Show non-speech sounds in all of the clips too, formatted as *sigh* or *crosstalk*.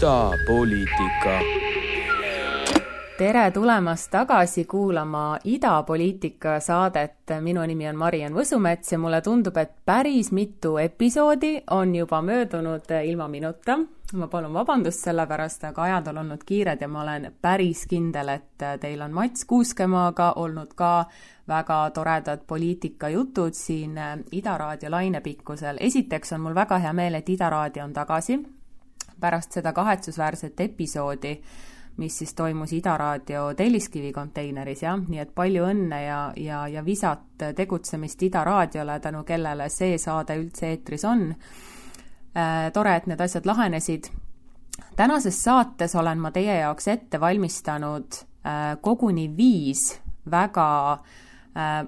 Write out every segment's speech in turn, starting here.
idapoliitika. tere tulemast tagasi kuulama Idapoliitika saadet. minu nimi on Mariann Võsumets ja mulle tundub, et päris mitu episoodi on juba möödunud ilma minuta. ma palun vabandust selle pärast, aga ajad on olnud kiired ja ma olen päris kindel, et teil on Mats Kuuskemaaga olnud ka väga toredad poliitikajutud siin Ida raadio lainepikkusel. esiteks on mul väga hea meel, et Ida raadio on tagasi pärast seda kahetsusväärset episoodi, mis siis toimus Ida raadio Telliskivi konteineris, jah, nii et palju õnne ja, ja, ja visat tegutsemist Ida raadiole, tänu kellele see saade üldse eetris on äh,. tore, et need asjad lahenesid. tänases saates olen ma teie jaoks ette valmistanud äh, koguni viis väga äh,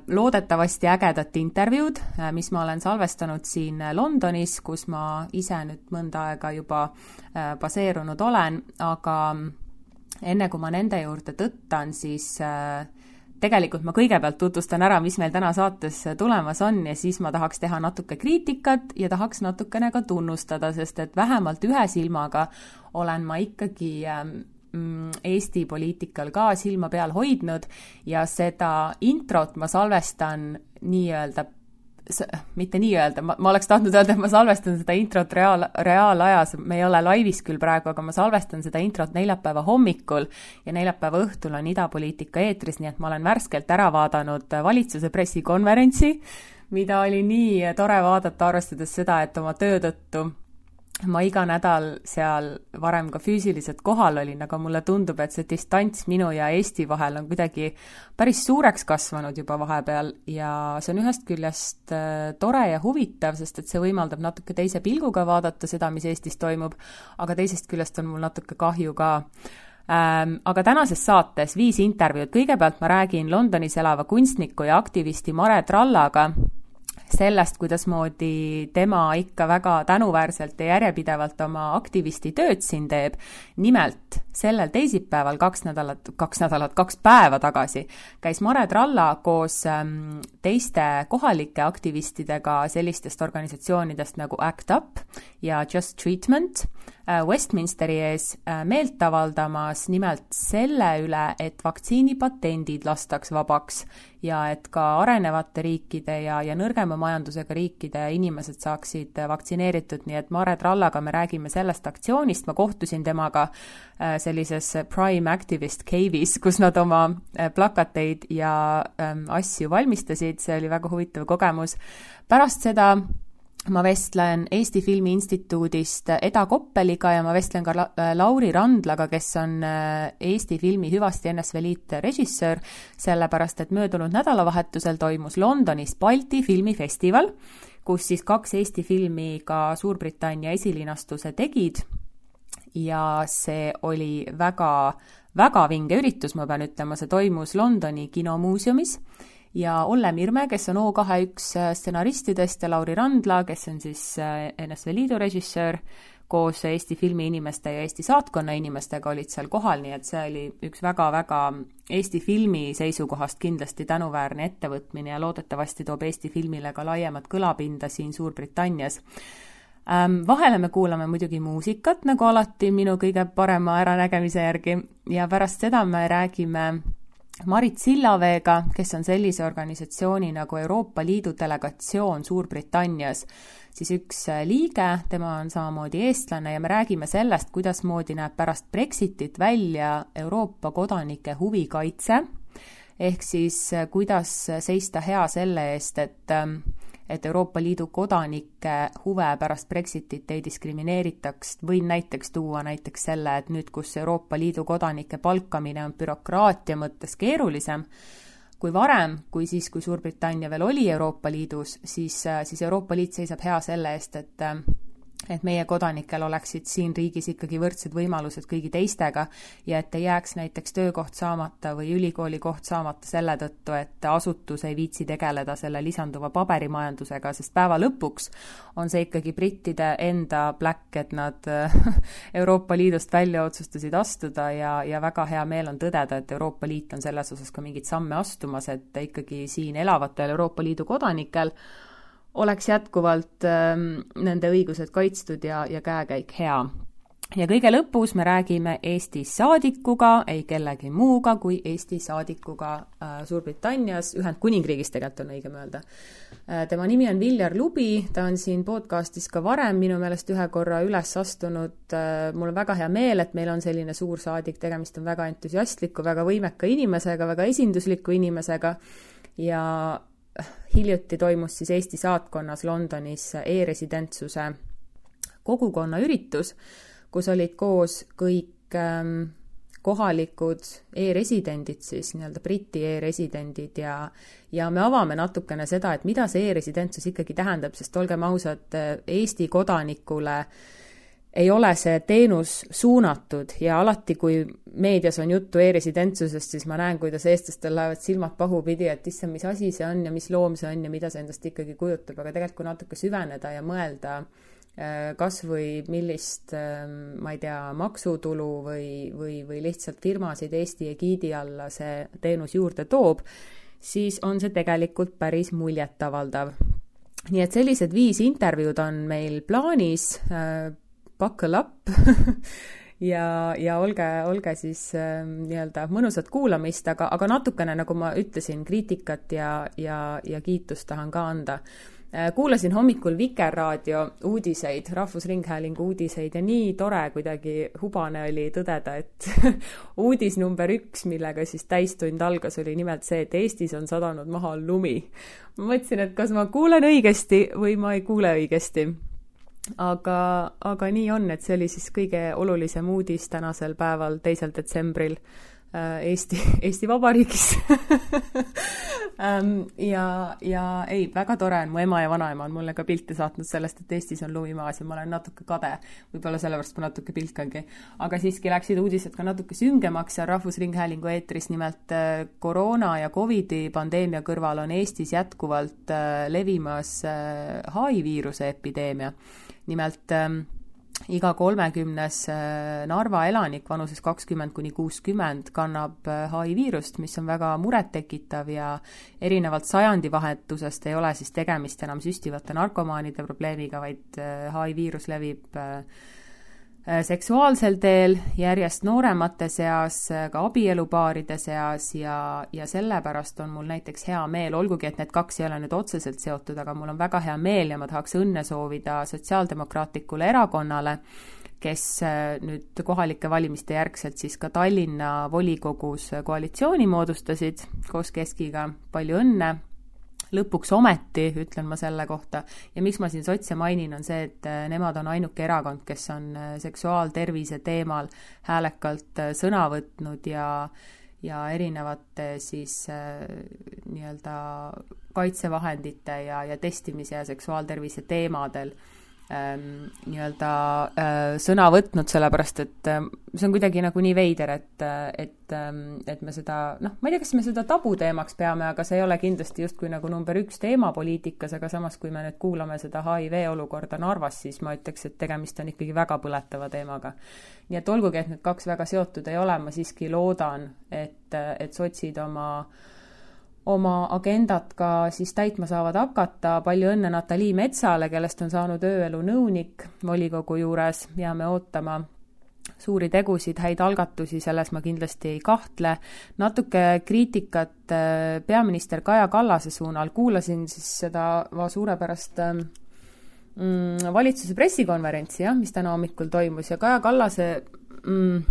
loodetavasti ägedat intervjuud, äh, mis ma olen salvestanud siin Londonis, kus ma ise nüüd mõnda aega juba äh, baseerunud olen, aga enne kui ma nende juurde tõttan, siis tegelikult ma kõigepealt tutvustan ära, mis meil täna saates tulemas on ja siis ma tahaks teha natuke kriitikat ja tahaks natukene ka tunnustada, sest et vähemalt ühe silmaga olen ma ikkagi ähm, Mm, Eesti poliitikal ka silma peal hoidnud ja seda introt ma salvestan nii-öelda mitte nii-öelda, ma, ma oleks tahtnud öelda, et ma salvestan seda introt reaal, reaalajas, me ei ole laivis küll praegu, aga ma salvestan seda introt neljapäeva hommikul ja neljapäeva õhtul on idapoliitika eetris, nii et ma olen värskelt ära vaadanud valitsuse pressikonverentsi, mida oli nii tore vaadata, arvestades seda, et oma töö tõttu ma iga nädal seal varem ka füüsiliselt kohal olin, aga mulle tundub, et see distants minu ja Eesti vahel on kuidagi päris suureks kasvanud juba vahepeal ja see on ühest küljest äh, tore ja huvitav, sest et see võimaldab natuke teise pilguga vaadata seda, mis Eestis toimub, aga teisest küljest on mul natuke kahju ka. Ähm, aga tänases saates viis intervjuud, kõigepealt ma räägin Londonis elava kunstniku ja aktivisti Mare Trallaga, sellest, kuidasmoodi tema ikka väga tänuväärselt ja järjepidevalt oma aktivistitööd siin teeb. nimelt sellel teisipäeval kaks nädalat, kaks nädalat, kaks päeva tagasi käis Mare Tralla koos ähm, teiste kohalike aktivistidega sellistest organisatsioonidest nagu ACT UP ja Just Treatment Westminsteri ees äh, meelt avaldamas nimelt selle üle, et vaktsiinipatendid lastaks vabaks ja et ka arenevate riikide ja, ja nõrgema majandusega riikide inimesed saaksid vaktsineeritud, nii et Mare Trallaga me räägime sellest aktsioonist, ma kohtusin temaga äh, sellises Prime Activist Cave'is, kus nad oma äh, plakateid ja ähm, asju valmistasid, see oli väga huvitav kogemus. pärast seda ma vestlen Eesti Filmi Instituudist Eda Koppeliga ja ma vestlen ka Lauri Randlaga, kes on äh, Eesti filmi Hüvasti NSV Liit režissöör, sellepärast et möödunud nädalavahetusel toimus Londonis Balti filmifestival, kus siis kaks Eesti filmi ka Suurbritannia esilinastuse tegid. Ja see oli väga, väga vinge üritus, ma pean ütlema, see toimus Londoni kinomuuseumis ja Olle Mirme, kes on O2 üks äh, stsenaristidest ja Lauri Randla, kes on siis äh, NSV Liidu režissöör, koos Eesti filmiinimeste ja Eesti saatkonna inimestega olid seal kohal, nii et see oli üks väga-väga Eesti filmi seisukohast kindlasti tänuväärne ettevõtmine ja loodetavasti toob Eesti filmile ka laiemat kõlapinda siin Suurbritannias. Ähm, vahele me kuulame muidugi muusikat, nagu alati minu kõige parema äranägemise järgi, ja pärast seda me räägime Marit Sillaveega, kes on sellise organisatsiooni nagu Euroopa Liidu delegatsioon Suurbritannias, siis üks äh, liige, tema on samamoodi eestlane ja me räägime sellest, kuidasmoodi näeb pärast Brexitit välja Euroopa kodanike huvikaitse, ehk siis äh, kuidas seista hea selle eest, et ähm, et Euroopa Liidu kodanike huve pärast Brexitit ei diskrimineeritaks, võin näiteks tuua näiteks selle, et nüüd, kus Euroopa Liidu kodanike palkamine on bürokraatia mõttes keerulisem, kui varem, kui siis, kui Suurbritannia veel oli Euroopa Liidus, siis, siis Euroopa Liit seisab hea selle eest, et et meie kodanikel oleksid siin riigis ikkagi võrdsed võimalused kõigi teistega ja et ei jääks näiteks töökoht saamata või ülikooli koht saamata selle tõttu, et asutus ei viitsi tegeleda selle lisanduva paberimajandusega, sest päeva lõpuks on see ikkagi brittide enda pläkk, et nad *laughs* Euroopa Liidust välja otsustasid astuda ja, ja väga hea meel on tõdeda, et Euroopa Liit on selles osas ka mingeid samme astumas, et ikkagi siin elavatel Euroopa Liidu kodanikel oleks jätkuvalt ähm, nende õigused kaitstud ja, ja käekäik hea. ja kõige lõpus me räägime Eesti saadikuga, ei kellegi muuga kui Eesti saadikuga äh, Suurbritannias, Ühendkuningriigis tegelikult on õigem öelda äh,. tema nimi on Viljar Lubi, ta on siin podcastis ka varem minu meelest ühe korra üles astunud äh,. mul on väga hea meel, et meil on selline suursaadik, tegemist on väga entusiastliku, väga võimeka inimesega, väga esindusliku inimesega ja hiljuti toimus siis Eesti saatkonnas Londonis e-residentsuse kogukonna üritus kus olid koos kõik ähm, kohalikud e-residendid siis, nii-öelda Briti e-residendid ja ja me avame natukene seda, et mida see e-residentsus ikkagi tähendab, sest olgem ausad, Eesti kodanikule ei ole see teenus suunatud ja alati, kui meedias on juttu e-residentsusest, siis ma näen, kuidas eestlastel lähevad silmad pahupidi, et issand, mis asi see on ja mis loom see on ja mida see endast ikkagi kujutab, aga tegelikult kui natuke süveneda ja mõelda äh, kas või millist, ähm, ma ei tea, maksutulu või, või, või lihtsalt firmasid Eesti egiidi alla see teenus juurde toob, siis on see tegelikult päris muljetavaldav. nii et sellised viis intervjuud on meil plaanis, äh, buckle up *laughs* ja, ja olge, olge siis äh, nii-öelda mõnusat kuulamist, aga, aga natukene, nagu ma ütlesin, kriitikat ja, ja, ja kiitust tahan ka anda Äh, kuulasin hommikul Vikerraadio uudiseid, Rahvusringhäälingu uudiseid ja nii tore kuidagi hubane oli tõdeda, et *laughs* uudis number üks, millega siis täistund algas, oli nimelt see, et Eestis on sadanud maha lumi. ma mõtlesin, et kas ma kuulen õigesti või ma ei kuule õigesti. Aga, aga nii on, et see oli siis kõige olulisem uudis tänasel päeval, teisel detsembril Äh, Eesti, *laughs* Eesti Vabariigis *laughs* ähm, ja, ja ei, väga tore on, mu ema ja vanaema on mulle ka pilte saatnud sellest, et Eestis on lumi maas ja ma olen natuke kade. võib-olla sellepärast ma natuke pilkangi. aga siiski läksid uudised ka natuke süngemaks ja Rahvusringhäälingu eetris nimelt äh, koroona ja Covidi pandeemia kõrval on Eestis jätkuvalt äh, levimas HI viiruse epideemia. Nimelt ähm, iga kolmekümnes äh, Narva elanik vanuses kakskümmend kuni kuuskümmend kannab HI äh, viirust, mis on väga murettekitav ja erinevalt sajandivahetusest ei ole siis tegemist enam süstivate narkomaanide probleemiga, vaid HI äh, viirus levib seksuaalsel teel järjest nooremate seas, äh, ka abielupaaride seas ja, ja sellepärast on mul näiteks hea meel, olgugi et need kaks ei ole nüüd otseselt seotud, aga mul on väga hea meel ja ma tahaks õnne soovida Sotsiaaldemokraatlikule Erakonnale, kes äh, nüüd kohalike valimiste järgselt siis ka Tallinna volikogus koalitsiooni moodustasid koos Keskiga, palju õnne lõpuks ometi, ütlen ma selle kohta, ja miks ma siin sotse mainin, on see, et äh, nemad on ainuke erakond, kes on äh, seksuaaltervise teemal häälekalt äh, sõna võtnud ja ja erinevate siis äh, nii-öelda kaitsevahendite ja, ja testimise ja seksuaaltervise teemadel. äh, nii-öelda äh, sõna võtnud, sellepärast et äh, see on kuidagi nagu nii veider, et, äh, et äh,, et me seda, noh, ma ei tea, kas me seda tabuteemaks peame, aga see ei ole kindlasti justkui nagu number üks teema poliitikas, aga samas, kui me nüüd kuulame seda HIV olukorda Narvas, siis ma ütleks, et tegemist on ikkagi väga põletava teemaga. nii et olgugi, et need kaks väga seotud ei ole, ma siiski loodan, et, et sotsid oma äh, oma agendat ka siis täitma saavad hakata. palju õnne Natalii Metsale, kellest on saanud ööelu nõunik volikogu juures, jääme ootama suuri tegusid, häid algatusi, selles ma kindlasti ei kahtle. natuke kriitikat äh, peaminister Kaja Kallase suunal, kuulasin siis seda suurepärast ähm, mm, valitsuse pressikonverentsi, jah, mis täna hommikul toimus ja Kaja Kallase mm,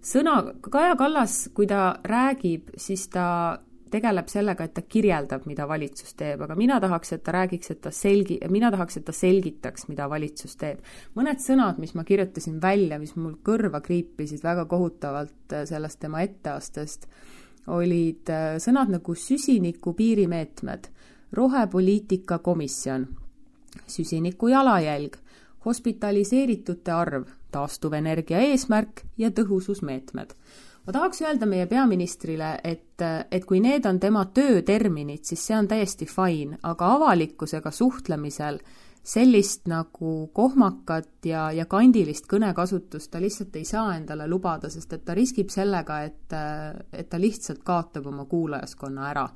sõna, Kaja Kallas, kui ta räägib, siis ta tegeleb sellega, et ta kirjeldab, mida valitsus teeb, aga mina tahaks, et ta räägiks, et ta selgi-, mina tahaks, et ta selgitaks, mida valitsus teeb. mõned sõnad, mis ma kirjutasin välja, mis mul kõrva kriipisid väga kohutavalt äh, sellest tema etteastest, olid äh, sõnad nagu süsiniku piirimeetmed, rohepoliitika komisjon, süsiniku jalajälg, hospitaliseeritute arv, taastuvenergia eesmärk ja tõhususmeetmed ma tahaks öelda meie peaministrile, et, et kui need on tema tööterminid, siis see on täiesti fine, aga avalikkusega suhtlemisel sellist nagu kohmakat ja, ja kandilist kõnekasutust ta lihtsalt ei saa endale lubada, sest et ta riskib sellega, et, et ta lihtsalt kaotab oma kuulajaskonna ära.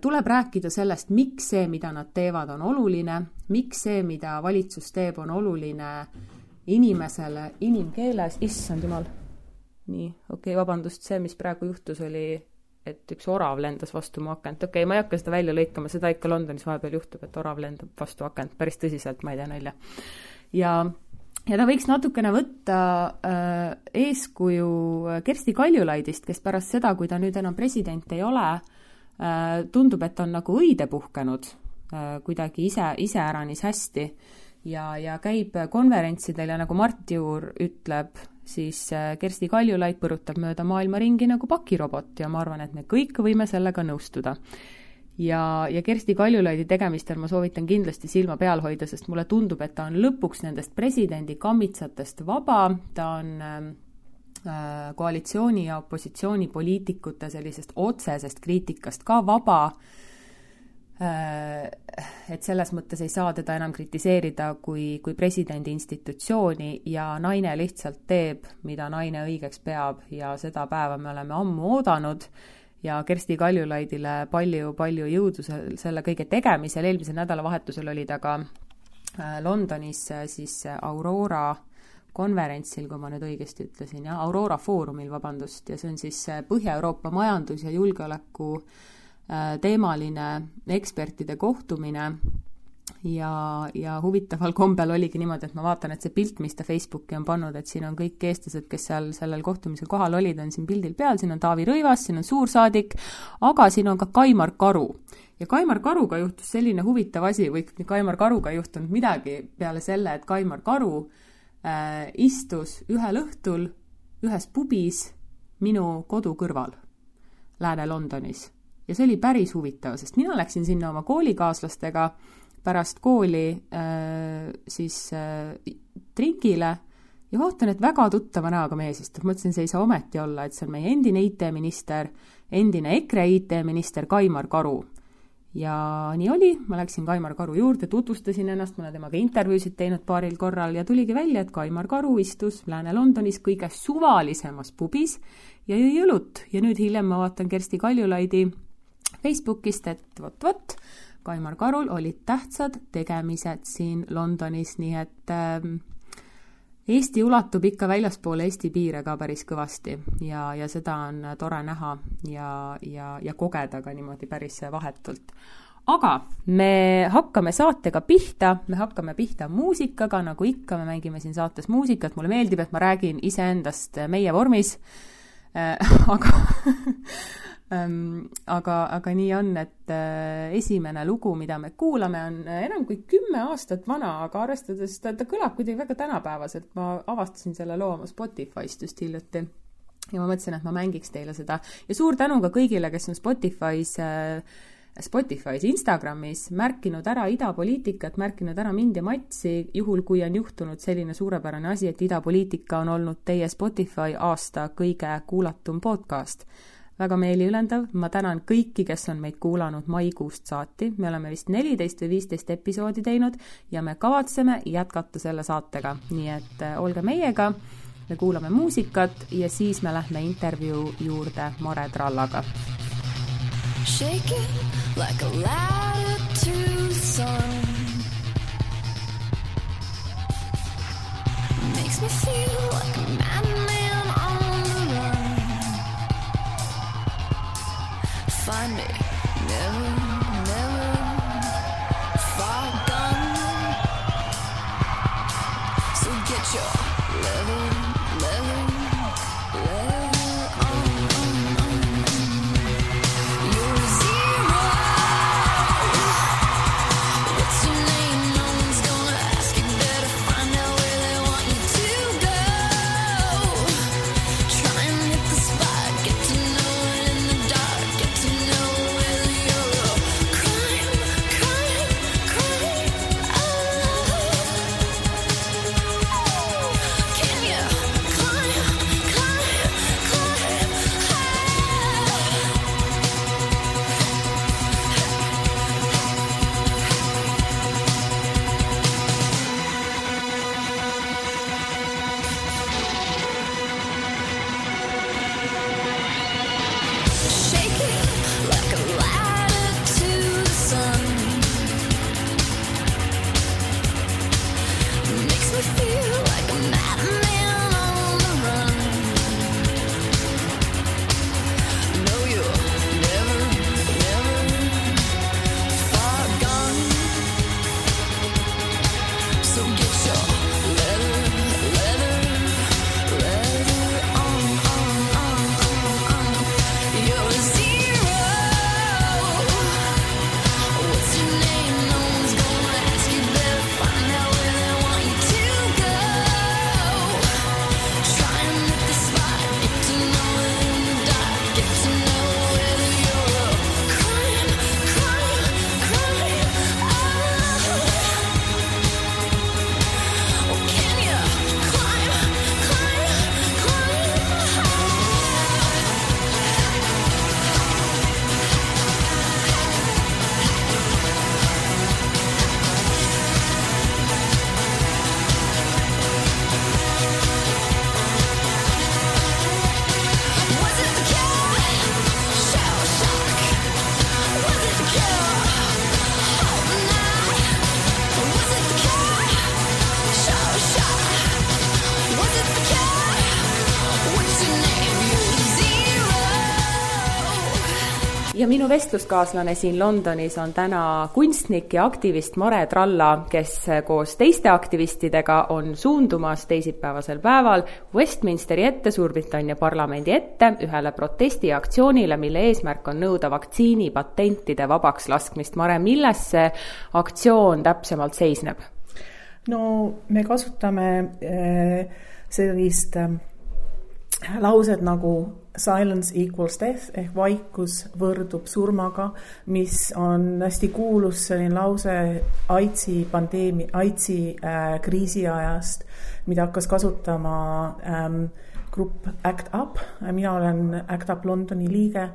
tuleb rääkida sellest, miks see, mida nad teevad, on oluline, miks see, mida valitsus teeb, on oluline inimesele inimkeeles, issand jumal. Nii, okei okay,, vabandust, see, mis praegu juhtus, oli, et üks orav lendas vastu mu akent, okei okay,, ma ei hakka seda välja lõikama, seda ikka Londonis vahepeal juhtub, et orav lendab vastu akent, päris tõsiselt, ma ei tee nalja. ja ja ta võiks natukene võtta äh, eeskuju Kersti Kaljulaidist, kes pärast seda, kui ta nüüd enam president ei ole äh,, tundub, et on nagu õide puhkenud äh, kuidagi ise, iseäranis hästi ja, ja käib konverentsidel ja nagu Mart Juur ütleb, siis äh, Kersti Kaljulaid põrutab mööda maailma ringi nagu pakirobot ja ma arvan, et me kõik võime sellega nõustuda. Ja, ja Kersti Kaljulaidi tegemistel ma soovitan kindlasti silma peal hoida, sest mulle tundub, et ta on lõpuks nendest presidendi kammitsatest vaba, ta on ähm, äh, koalitsiooni ja opositsiooni poliitikute sellisest otsesest kriitikast ka vaba. äh,, et selles mõttes ei saa teda enam kritiseerida kui, kui presidendi institutsiooni ja naine lihtsalt teeb, mida naine õigeks peab ja seda päeva me oleme ammu oodanud ja Kersti Kaljulaidile palju-palju jõudu selle kõige tegemisel, eelmisel nädalavahetusel oli ta ka äh, Londonis äh, siis äh, Aurora konverentsil, kui ma nüüd õigesti ütlesin, jah, Aurora Foorumil, vabandust, ja see on siis Põhja-Euroopa majandus- ja julgeoleku teemaline ekspertide kohtumine ja, ja huvitaval kombel oligi niimoodi, et ma vaatan, et see pilt, mis ta Facebooki on pannud, et siin on kõik eestlased, kes seal sellel kohtumisel kohal olid, on siin pildil peal, siin on Taavi Rõivas, siin on suursaadik, aga siin on ka Kaimar Karu. ja Kaimar Karuga juhtus selline huvitav asi, või Kaimar Karuga ei juhtunud midagi peale selle, et Kaimar Karu äh, istus ühel õhtul ühes pubis minu kodu kõrval Lääne-Londonis. Ja see oli päris huvitav, sest mina läksin sinna oma koolikaaslastega pärast kooli äh, siis äh, trinkile ja vaatan, et väga tuttava näoga mees istub, mõtlesin, see ei saa ometi olla, et see on meie endine IT-minister, endine EKRE IT-minister Kaimar Karu. ja nii oli, ma läksin Kaimar Karu juurde, tutvustasin ennast, ma olen temaga intervjuusid teinud paaril korral ja tuligi välja, et Kaimar Karu istus Lääne-Londonis kõige suvalisemas pubis ja jõi õlut ja nüüd hiljem ma vaatan Kersti Kaljulaidi Facebookist, et vot-vot, Kaimar Karul olid tähtsad tegemised siin Londonis, nii et äh, Eesti ulatub ikka väljaspoole Eesti piire ka päris kõvasti ja, ja seda on tore näha ja, ja, ja kogeda ka niimoodi päris vahetult. aga me hakkame saatega pihta, me hakkame pihta muusikaga, nagu ikka, me mängime siin saates muusikat, mulle meeldib, et ma räägin iseendast meie vormis äh,, *laughs* aga aga, aga nii on, et äh, esimene lugu, mida me kuulame, on äh, enam kui kümme aastat vana, aga arvestades, ta, ta kõlab kuidagi väga tänapäevaselt, ma avastasin selle loo oma Spotify'st just hiljuti ja ma mõtlesin, et ma mängiks teile seda. Ja suur tänu ka kõigile, kes on Spotify's äh, Spotify's, Instagramis märkinud ära idapoliitikat, märkinud ära mind ja Matsi, juhul kui on juhtunud selline suurepärane asi, et idapoliitika on olnud teie Spotify aasta kõige kuulatum podcast väga meeliülendav, ma tänan kõiki, kes on meid kuulanud maikuust saati, me oleme vist neliteist või viisteist episoodi teinud ja me kavatseme jätkata selle saatega, nii et äh, olge meiega, me kuulame muusikat ja siis me lähme intervjuu juurde Mare Trallaga. Shake it like a to sun. Makes me feel like a madman find me. Never, never far gone. So get your level, level. Vestluskaaslane siin Londonis on täna kunstnik ja aktivist Mare Tralla, kes koos teiste aktivistidega on suundumas teisipäevasel päeval Westminsteri ette, Suurbritannia parlamendi ette, ühele protestiaktsioonile, mille eesmärk on nõuda vaktsiinipatentide vabaks laskmist. Mare, milles see aktsioon täpsemalt seisneb? no me kasutame äh, sellist äh, laused nagu silence equals death ehk vaikus võrdub surmaga, mis on hästi kuulus selline lause AIDSi pandeemia, AIDSi äh, kriisi ajast, mida hakkas kasutama ähm, grupp Act Up, mina olen Act Up Londoni liige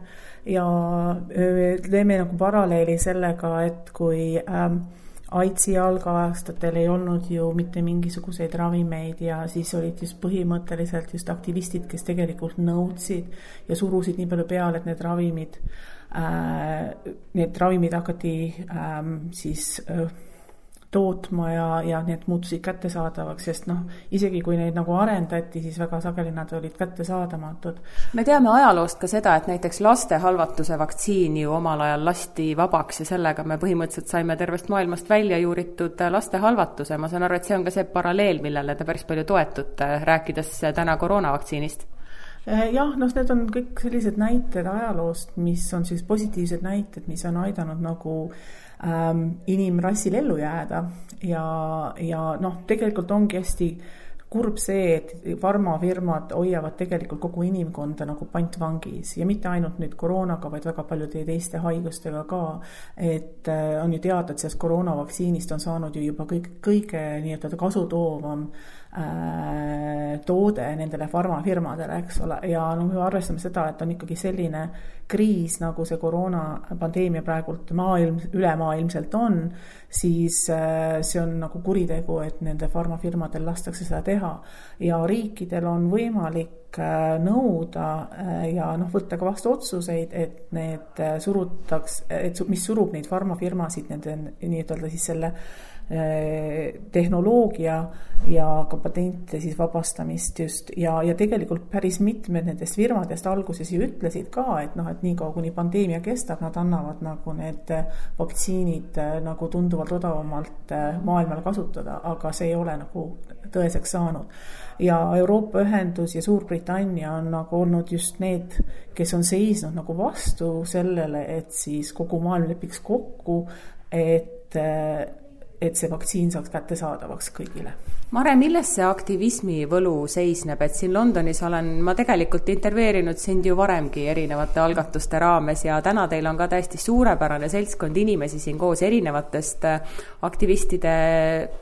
ja äh, teeme nagu paralleeli sellega, et kui ähm, AIDSi algaastatel ei olnud ju mitte mingisuguseid ravimeid ja siis olid just põhimõtteliselt just aktivistid, kes tegelikult nõudsid ja surusid nii palju peale, et need ravimid äh,, need ravimid hakati äh, siis äh, tootma ja, ja need muutusid kättesaadavaks, sest noh, isegi kui neid nagu arendati, siis väga sageli nad olid kättesaadamatud. me teame ajaloost ka seda, et näiteks laste halvatuse vaktsiin ju omal ajal lasti vabaks ja sellega me põhimõtteliselt saime tervest maailmast välja juuritud laste halvatuse, ma saan aru, et see on ka see paralleel, millele te päris palju toetute, rääkides täna koroonavaktsiinist eh, jah, noh, need on kõik sellised näited ajaloost, mis on siis positiivsed näited, mis on aidanud nagu äh, inimrassil ellu jääda ja, ja noh, tegelikult ongi hästi kurb see, et farmafirmad hoiavad tegelikult kogu inimkonda nagu pantvangis ja mitte ainult nüüd koroonaga, vaid väga paljude teiste haigustega ka. et äh, on ju teada, et sellest koroonavaktsiinist on saanud ju juba kõik, kõige nii-öelda kasutoovam äh, toode nendele farmafirmadele, eks ole, ja noh, me arvestame seda, et on ikkagi selline kriis, nagu see koroonapandeemia praegult maailm, ülemaailmselt on, siis äh, see on nagu kuritegu, et nende farmafirmadel lastakse seda teha. ja riikidel on võimalik äh, nõuda äh, ja noh, võtta ka vastu otsuseid, et need surutaks, et mis surub neid farmafirmasid nende nii-ütelda siis selle tehnoloogia ja ka patente siis vabastamist just ja, ja tegelikult päris mitmed nendest firmadest alguses ju ütlesid ka, et noh, et niikaua kuni pandeemia kestab, nad annavad nagu need vaktsiinid eh, nagu tunduvalt odavamalt eh, maailmal kasutada, aga see ei ole nagu tõeseks saanud. ja Euroopa Ühendus ja Suurbritannia on nagu olnud just need, kes on seisnud nagu vastu sellele, et siis kogu maailm lepiks kokku, et et see vaktsiin saaks kättesaadavaks kõigile. Mare, milles see aktivismi võlu seisneb, et siin Londonis olen ma tegelikult intervjueerinud sind ju varemgi erinevate algatuste raames ja täna teil on ka täiesti suurepärane seltskond inimesi siin koos erinevatest äh, aktivistide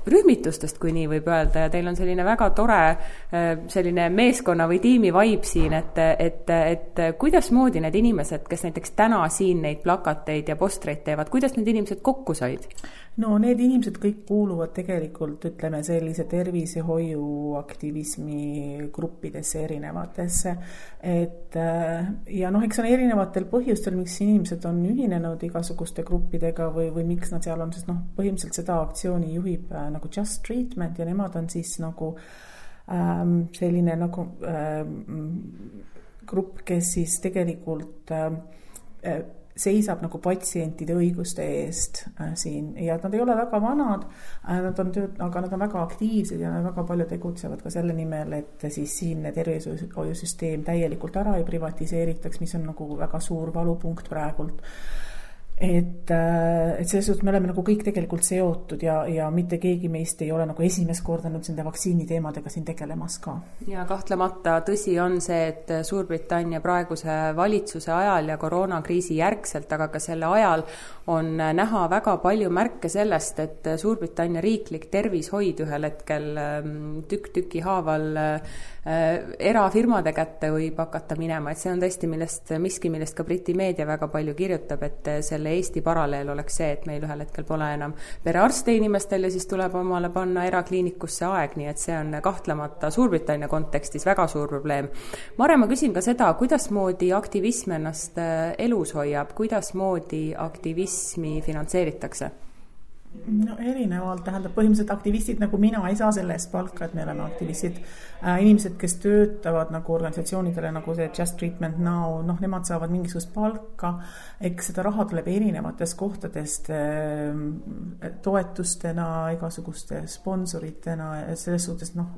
rühmitustest, kui nii võib öelda, ja teil on selline väga tore äh, selline meeskonna või tiimi vibe siin, et, et, et kuidasmoodi need inimesed, kes näiteks täna siin neid plakateid ja postreid teevad, kuidas need inimesed kokku said? No need inimesed kõik kuuluvad tegelikult ütleme sellise tervishoiu aktivismi gruppidesse erinevatesse. et äh, ja noh, eks on erinevatel põhjustel, miks inimesed on ühinenud igasuguste gruppidega või, või miks nad seal on, sest noh, põhimõtteliselt seda aktsiooni juhib äh, nagu Just Treatment ja nemad on siis nagu ähm, selline nagu ähm, grupp, kes siis tegelikult ähm, äh, seisab nagu patsientide õiguste eest äh, siin. Ja nad ei ole väga vanad äh,, nad on tööd, aga nad on väga aktiivsed ja väga palju tegutsevad ka selle nimel, et siis siinne tervishoiusüsteem täielikult ära ei privatiseeritaks, mis on nagu väga suur valupunkt praegult et, äh, et selles suhtes me oleme nagu kõik tegelikult seotud ja, ja mitte keegi meist ei ole nagu esimest korda nüüd nende vaktsiiniteemadega siin tegelemas ka. ja kahtlemata tõsi on see, et Suurbritannia praeguse valitsuse ajal ja koroonakriisi järgselt, aga ka selle ajal on näha väga palju märke sellest, et Suurbritannia riiklik tervishoid ühel hetkel ähm, tükk tüki haaval äh, erafirmade kätte võib hakata minema, et see on tõesti millest, miski, millest ka Briti meedia väga palju kirjutab, et selle selle Eesti paralleel oleks see, et meil ühel hetkel pole enam perearste inimestel ja siis tuleb omale panna erakliinikusse aeg, nii et see on kahtlemata Suurbritannia kontekstis väga suur probleem. Mare, ma küsin ka seda, kuidasmoodi aktivism ennast äh, elus hoiab, kuidasmoodi aktivismi finantseeritakse? No erinevalt, tähendab põhimõtteliselt aktivistid nagu mina ei saa selle eest palka, et me oleme aktivistid äh,. inimesed, kes töötavad nagu organisatsioonidele nagu see Just Treatment Now, noh, nemad saavad mingisugust palka. eks seda raha tuleb erinevatest kohtadest äh, toetustena, igasuguste sponsoritena, selles suhtes noh,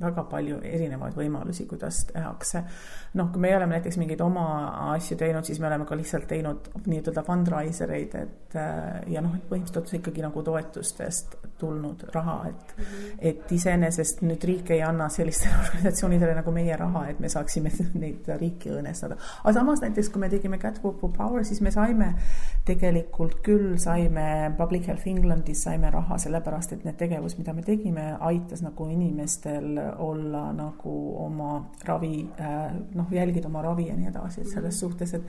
väga palju erinevaid võimalusi, kuidas tehakse. noh, kui meie oleme näiteks mingeid oma asju teinud, siis me oleme ka lihtsalt teinud nii-ütelda fundraiser eid, et äh, ja noh, põhimõtteliselt ikkagi nagu toetustest tulnud raha, et mm, -hmm. et iseenesest nüüd riik ei anna sellistele *laughs* organisatsioonidele nagu meie raha, et me saaksime *laughs* neid riiki õõnestada. aga samas näiteks, kui me tegime Catwalk for Power, siis me saime tegelikult küll, saime Public Health Englandis saime raha sellepärast, et need tegevused, mida me tegime, aitas nagu inimestel olla nagu oma ravi, äh, noh, jälgida oma ravi ja nii edasi, et selles suhtes, et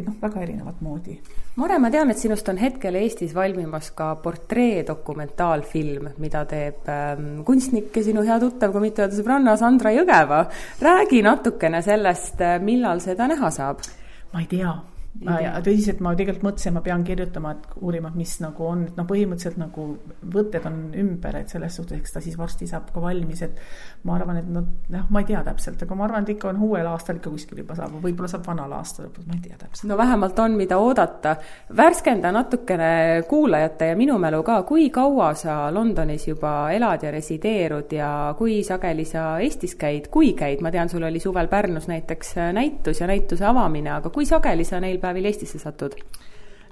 et noh, väga erinevat moodi. Mare, ma tean, et sinust on hetkel Eestis valmimas ka portreedokumentaalfilm, mida teeb ähm, kunstnik ja sinu hea tuttav, kui mitte öelda sõbranna, Sandra Jõgeva. räägi natukene sellest, äh, millal seda näha saab? ma ei tea ja tõsiselt ma tegelikult mõtlesin, ma pean kirjutama, et uurima, mis nagu on, et noh, põhimõtteliselt nagu võtted on ümber, et selles suhtes, eks ta siis varsti saab ka valmis, et ma arvan, et noh, noh, ma ei tea täpselt, aga ma arvan, et ikka on uuel aastal ikka kuskil juba saab, võib-olla saab vanal aastal lõpus, ma ei tea täpselt. no vähemalt on, mida oodata. värskenda natukene kuulajate ja minu mälu ka, kui kaua sa Londonis juba elad ja resideerud ja kui sageli sa Eestis käid, kui käid, ma tean, sul oli suvel Pärnus näiteks näitus ja näituse avamine, aga kui sageli sa neil päevil Eestisse satud?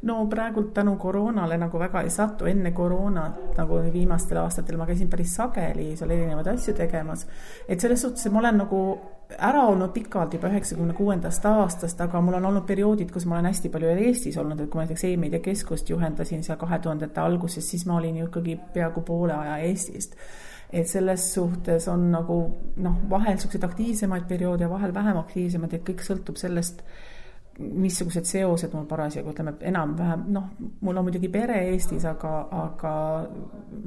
no praegult tänu koroonale nagu väga ei satu, enne koroonat nagu viimastel aastatel ma käisin päris sageli seal erinevaid asju tegemas. et selles suhtes, et ma olen nagu ära olnud pikalt juba üheksakümne kuuendast aastast, aga mul on olnud perioodid, kus ma olen hästi palju Eestis olnud, et kui ma näiteks E-meedia keskust juhendasin seal kahe tuhandete alguses, siis ma olin ju ikkagi peaaegu poole aja Eestist et selles suhtes on nagu noh, vahel niisuguseid aktiivsemaid perioode ja vahel vähem aktiivsemaid, et kõik sõltub sellest missugused seosed mul parasjagu, ütleme enam-vähem, noh, mul on muidugi pere Eestis, aga, aga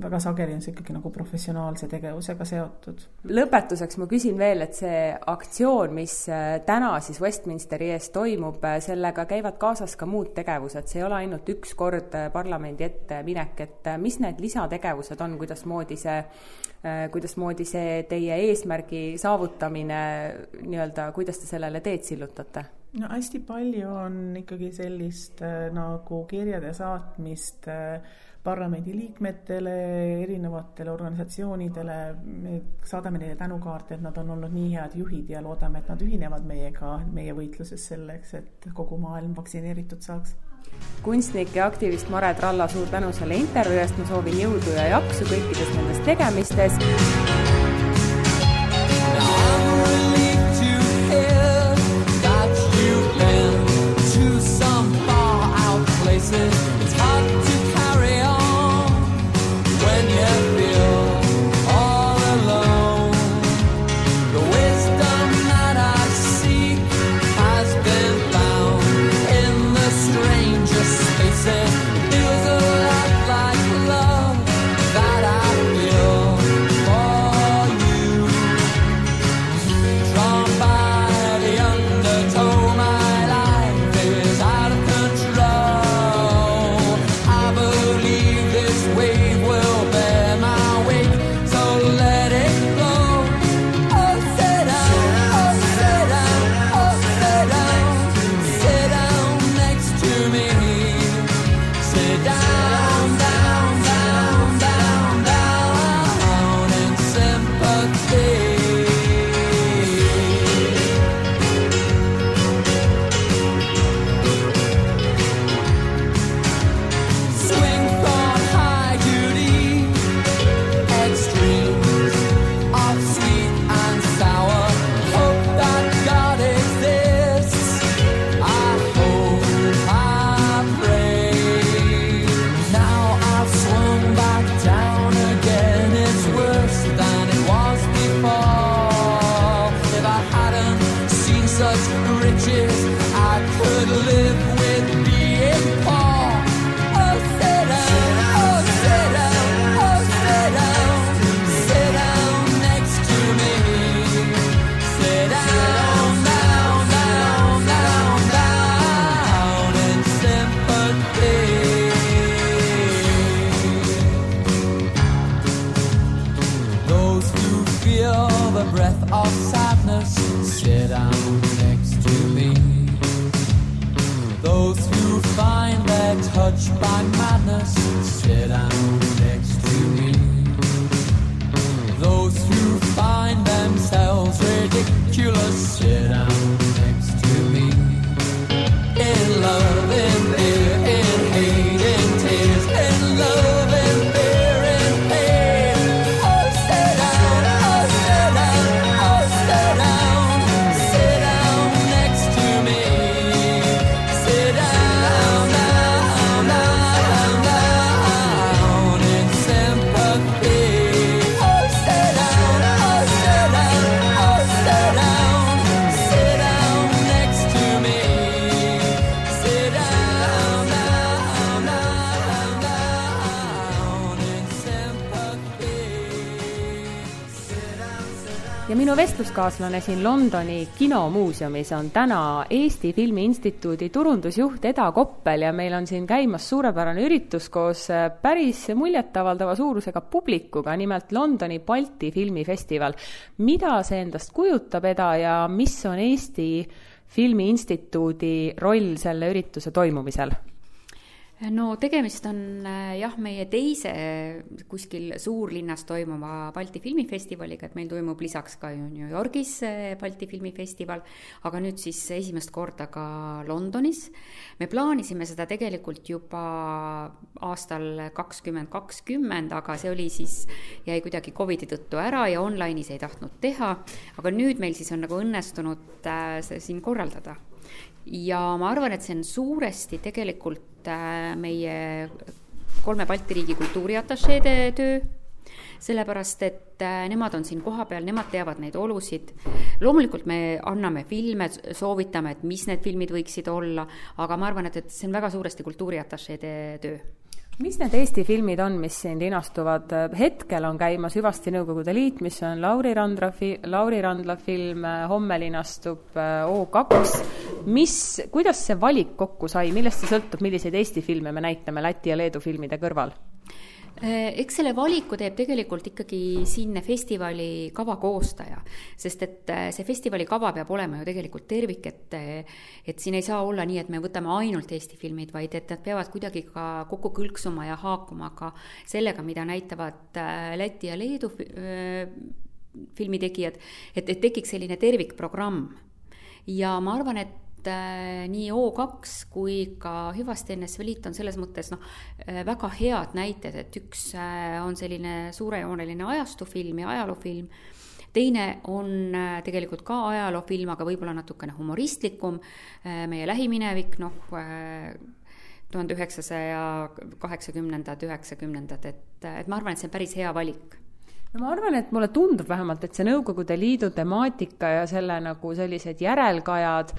väga sageli on see ikkagi nagu professionaalse tegevusega seotud. lõpetuseks ma küsin veel, et see aktsioon, mis äh, täna siis Westminsteri ees toimub, äh, sellega käivad kaasas ka muud tegevused, see ei ole ainult üks kord äh, parlamendi ette minek, et mis need lisategevused on, kuidasmoodi see, kuidasmoodi see teie eesmärgi saavutamine nii-öelda, kuidas te sellele teed sillutate? No hästi palju on ikkagi sellist äh, nagu kirjade saatmist äh, parlamendiliikmetele, erinevatele organisatsioonidele, me saadame neile tänukaarte, et nad on olnud nii head juhid ja loodame, et nad ühinevad meiega, meie võitluses selleks, et kogu maailm vaktsineeritud saaks. kunstnik ja aktivist Mare Tralla, suur tänu selle intervjuu eest, ma soovin jõudu ja jaksu kõikides nendes tegemistes. The places. It's hard to vestluskaaslane siin Londoni kinomuuseumis on täna Eesti Filmi Instituudi turundusjuht Eda Koppel ja meil on siin käimas suurepärane üritus koos äh, päris muljetavaldava suurusega publikuga, nimelt Londoni Balti filmifestival. mida see endast kujutab, Eda, ja mis on Eesti Filmi Instituudi roll selle ürituse toimumisel? No tegemist on äh, jah, meie teise kuskil suurlinnas toimuva Balti filmifestivaliga, et meil toimub lisaks ka ju New Yorgis äh, Balti filmifestival, aga nüüd siis esimest korda ka Londonis. me plaanisime seda tegelikult juba aastal kakskümmend kakskümmend, aga see oli siis, jäi kuidagi Covidi tõttu ära ja online'is ei tahtnud teha, aga nüüd meil siis on nagu õnnestunud äh, see siin korraldada ja ma arvan, et see on suuresti tegelikult äh, meie kolme Balti riigi kultuuriatašeede töö, sellepärast et äh, nemad on siin kohapeal, nemad teavad neid olusid. loomulikult me anname filme, soovitame, et mis need filmid võiksid olla, aga ma arvan, et, et see on väga suuresti kultuuriatašeede töö mis need Eesti filmid on, mis siin linastuvad? hetkel on käimas Hüvasti Nõukogude Liit, mis on Lauri Randra fi-, Lauri Randla film, homme linastub äh, O2. Mis, kuidas see valik kokku sai, millest see sõltub, milliseid Eesti filme me näitame Läti ja Leedu filmide kõrval? Äh, eks selle valiku teeb tegelikult ikkagi siinne festivali kava koostaja, sest et äh, see festivali kava peab olema ju tegelikult tervik, et et siin ei saa olla nii, et me võtame ainult Eesti filmid, vaid et nad peavad kuidagi ka kokku kõlksuma ja haakuma ka sellega, mida näitavad äh, Läti ja Leedu filmitegijad, et, et tekiks selline tervikprogramm. ja ma arvan, et äh, nii O2 kui ka Hüvasti NSV Liit on selles mõttes noh, väga head näited, et üks äh, on selline suurejooneline ajastufilm ja ajaloofilm, teine on äh, tegelikult ka ajaloofilm, aga võib-olla natukene humoristlikum, meie lähiminevik, noh, tuhande üheksasaja kaheksakümnendad, üheksakümnendad, et, et ma arvan, et see on päris hea valik. No ma arvan, et mulle tundub vähemalt, et see Nõukogude Liidu temaatika ja selle nagu sellised järelkajad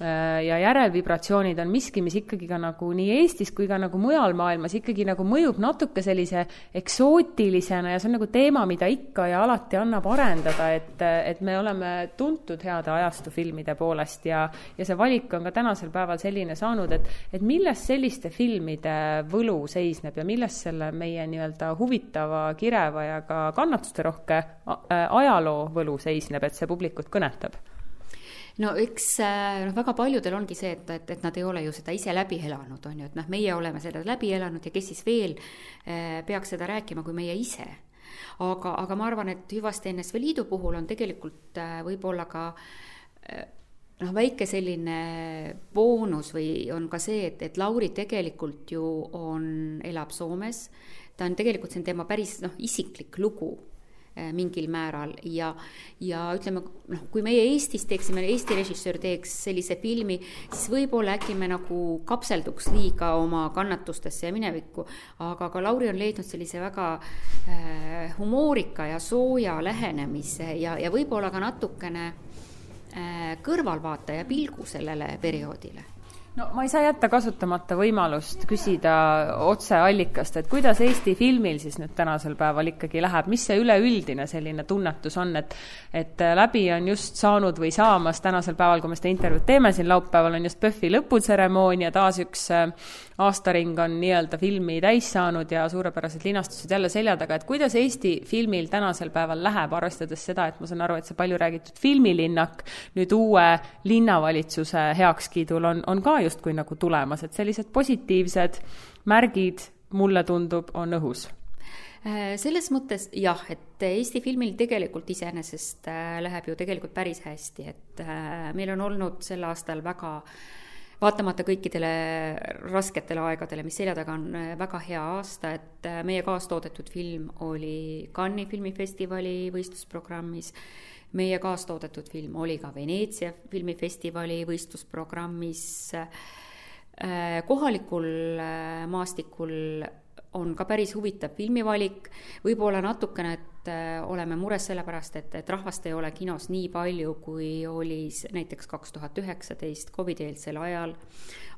ja järelvibratsioonid on miski, mis ikkagi ka nagu nii Eestis kui ka nagu mujal maailmas ikkagi nagu mõjub natuke sellise eksootilisena ja see on nagu teema, mida ikka ja alati annab arendada, et, et me oleme tuntud heade ajastufilmide poolest ja, ja see valik on ka tänasel päeval selline saanud, et, et milles selliste filmide võlu seisneb ja milles selle meie nii-öelda huvitava, kireva ja ka kannatusterohke ajaloo võlu seisneb, et see publikut kõnetab no eks noh, väga paljudel ongi see, et, et, et nad ei ole ju seda ise läbi elanud, on ju, et noh, meie oleme seda läbi elanud ja kes siis veel eh, peaks seda rääkima kui meie ise. aga, aga ma arvan, et Hüvasti NSV Liidu puhul on tegelikult eh, võib-olla ka noh, väike selline boonus või on ka see, et, et Lauri tegelikult ju on, elab Soomes, ta on tegelikult, see on tema päris noh, isiklik lugu mingil määral. Ja, ja ütleme, noh, kui meie Eestis teeksime, Eesti režissöör teeks sellise filmi, siis võib-olla äkki me nagu kapselduks liiga oma kannatustesse ja minevikku, aga ka Lauri on leidnud sellise väga äh, humoorika ja sooja lähenemise ja, ja võib-olla ka natukene äh, kõrvalvaataja pilgu sellele perioodile no ma ei saa jätta kasutamata võimalust küsida otseallikast, et kuidas Eesti filmil siis nüüd tänasel päeval ikkagi läheb, mis see üleüldine selline tunnetus on, et et läbi on just saanud või saamas tänasel päeval, kui me seda intervjuud teeme siin laupäeval, on just PÖFFi lõputseremoonia, taas üks äh, aastaring on nii-öelda filmi täis saanud ja suurepärased linastused jälle selja taga, et kuidas Eesti filmil tänasel päeval läheb, arvestades seda, et ma saan aru, et see palju räägitud filmilinnak nüüd uue linnavalitsuse heakskiidul on, on ka justkui nagu tulemas, et sellised positiivsed märgid, mulle tundub, on õhus. Äh, selles mõttes jah, et Eesti filmil tegelikult iseenesest äh, läheb ju tegelikult päris hästi, et äh, meil on olnud sel aastal väga vaatamata kõikidele rasketele aegadele, mis selja taga on, väga hea aasta, et meie kaastoodetud film oli Cannes'i filmifestivali võistlusprogrammis meie kaastoodetud film oli ka Veneetsia filmifestivali võistlusprogrammis. Äh, kohalikul äh, maastikul on ka päris huvitav filmivalik, võib-olla natukene, et äh, oleme mures sellepärast, et, et rahvast ei ole kinos nii palju, kui oli näiteks kaks tuhat üheksateist Covid-eelsel ajal,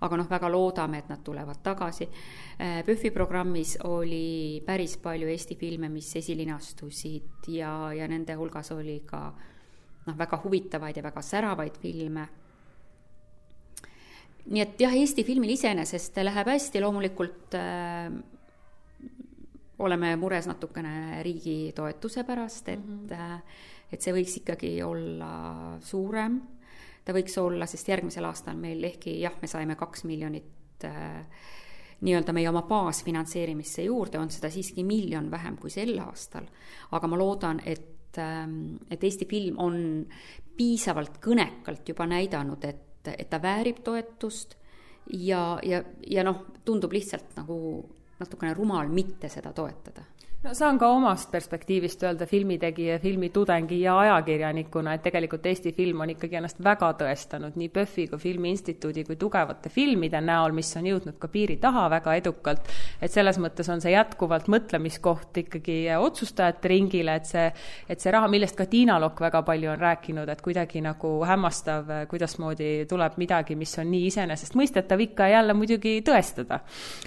aga noh, väga loodame, et nad tulevad tagasi. PÖFFi programmis oli päris palju Eesti filme, mis esilinastusid ja, ja nende hulgas oli ka noh, väga huvitavaid ja väga säravaid filme. Nii et jah, Eesti filmil iseenesest läheb hästi, loomulikult äh, oleme mures natukene riigi toetuse pärast, et mm, -hmm. et see võiks ikkagi olla suurem. ta võiks olla, sest järgmisel aastal meil ehkki jah, me saime kaks miljonit äh, nii-öelda meie oma baasfinantseerimisse juurde, on seda siiski miljon vähem kui sel aastal. aga ma loodan, et, ähm, et Eesti film on piisavalt kõnekalt juba näidanud, et et ta väärib toetust ja, ja, ja noh, tundub lihtsalt nagu natukene rumal mitte seda toetada no saan ka omast perspektiivist öelda filmitegija, filmitudengi ja ajakirjanikuna, et tegelikult Eesti film on ikkagi ennast väga tõestanud nii PÖFFi kui Filmiinstituudi kui tugevate filmide näol, mis on jõudnud ka piiri taha väga edukalt. et selles mõttes on see jätkuvalt mõtlemiskoht ikkagi otsustajate ringile, et see, et see raha, millest ka Tiina Lokk väga palju on rääkinud, et kuidagi nagu hämmastav, kuidasmoodi tuleb midagi, mis on nii iseenesestmõistetav, ikka ja jälle muidugi tõestada.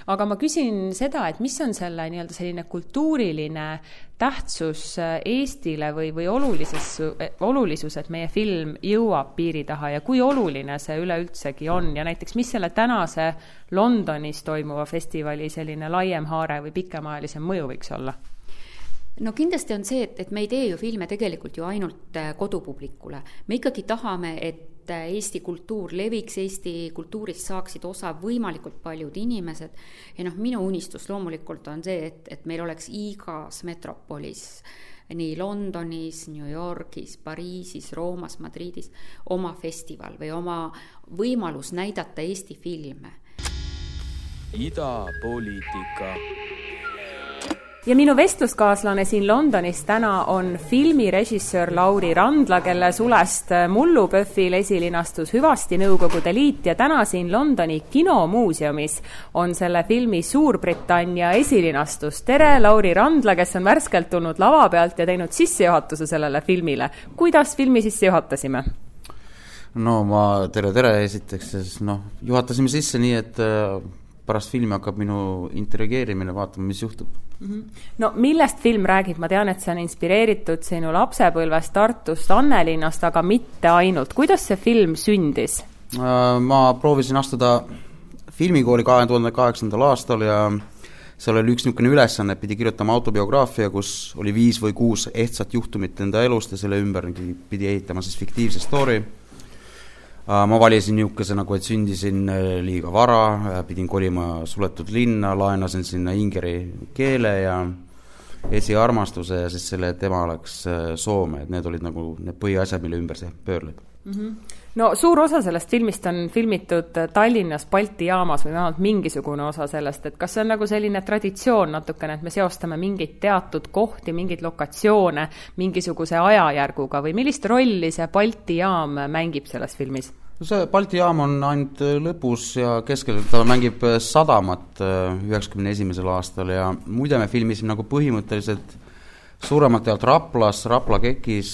aga ma küsin seda, et mis on selle nii-öelda selline kultuuri kultuuriline tähtsus äh, Eestile või, või olulises, olulisus, et meie film jõuab piiri taha ja kui oluline see üleüldsegi on ja näiteks mis selle tänase Londonis toimuva festivali selline laiem haare või pikemaajalisem mõju võiks olla? no kindlasti on see, et, et me ei tee ju filme tegelikult ju ainult äh, kodupublikule, me ikkagi tahame, et et Eesti kultuur leviks, Eesti kultuurist saaksid osa võimalikult paljud inimesed. ja noh, minu unistus loomulikult on see, et, et meil oleks igas metropolis nii Londonis, New Yorgis, Pariisis, Roomas, Madridis oma festival või oma võimalus näidata Eesti filme. idapoliitika ja minu vestluskaaslane siin Londonis täna on filmirežissöör Lauri Randla, kelle sulest mullu PÖFFil esilinastus Hüvasti Nõukogude Liit ja täna siin Londoni kinomuuseumis on selle filmi Suurbritannia esilinastus. tere, Lauri Randla, kes on värskelt tulnud lava pealt ja teinud sissejuhatuse sellele filmile. kuidas filmi sisse juhatasime? no ma, tere, tere esiteks, siis noh, juhatasime sisse nii, et äh, pärast filmi hakkab minu intrigeerimine, vaatame, mis juhtub Mhm. no millest film räägib, ma tean, et see on inspireeritud sinu lapsepõlvest Tartust, Annelinnast, aga mitte ainult, kuidas see film sündis? Äh, ma proovisin astuda filmikooli kahe tuhande kaheksandal aastal ja seal oli üks niisugune ülesanne, pidi kirjutama autobiograafia, kus oli viis või kuus ehtsat juhtumit enda elust ja selle ümber pidi ehitama siis fiktiivse story ma valisin niisuguse nagu, et sündisin äh, liiga vara, äh, pidin kolima suletud linna, laenasin sinna ingeri keele ja esiarmastuse ja siis selle, et ema läks Soome, et need olid nagu need põhiasjad, mille ümber see pöörleb mm. -hmm. No suur osa sellest filmist on filmitud Tallinnas Balti jaamas või vähemalt mingisugune osa sellest, et kas see on nagu selline traditsioon natukene, et me seostame mingeid teatud kohti, mingeid lokatsioone mingisuguse ajajärguga või millist rolli see Balti jaam mängib selles filmis? no see Balti jaam on ainult äh, lõpus ja keskel, ta mängib äh, Sadamat äh, üheksakümne esimesel aastal ja muide me filmisime nagu põhimõtteliselt suuremalt jaolt Raplas, Rapla KEK-is,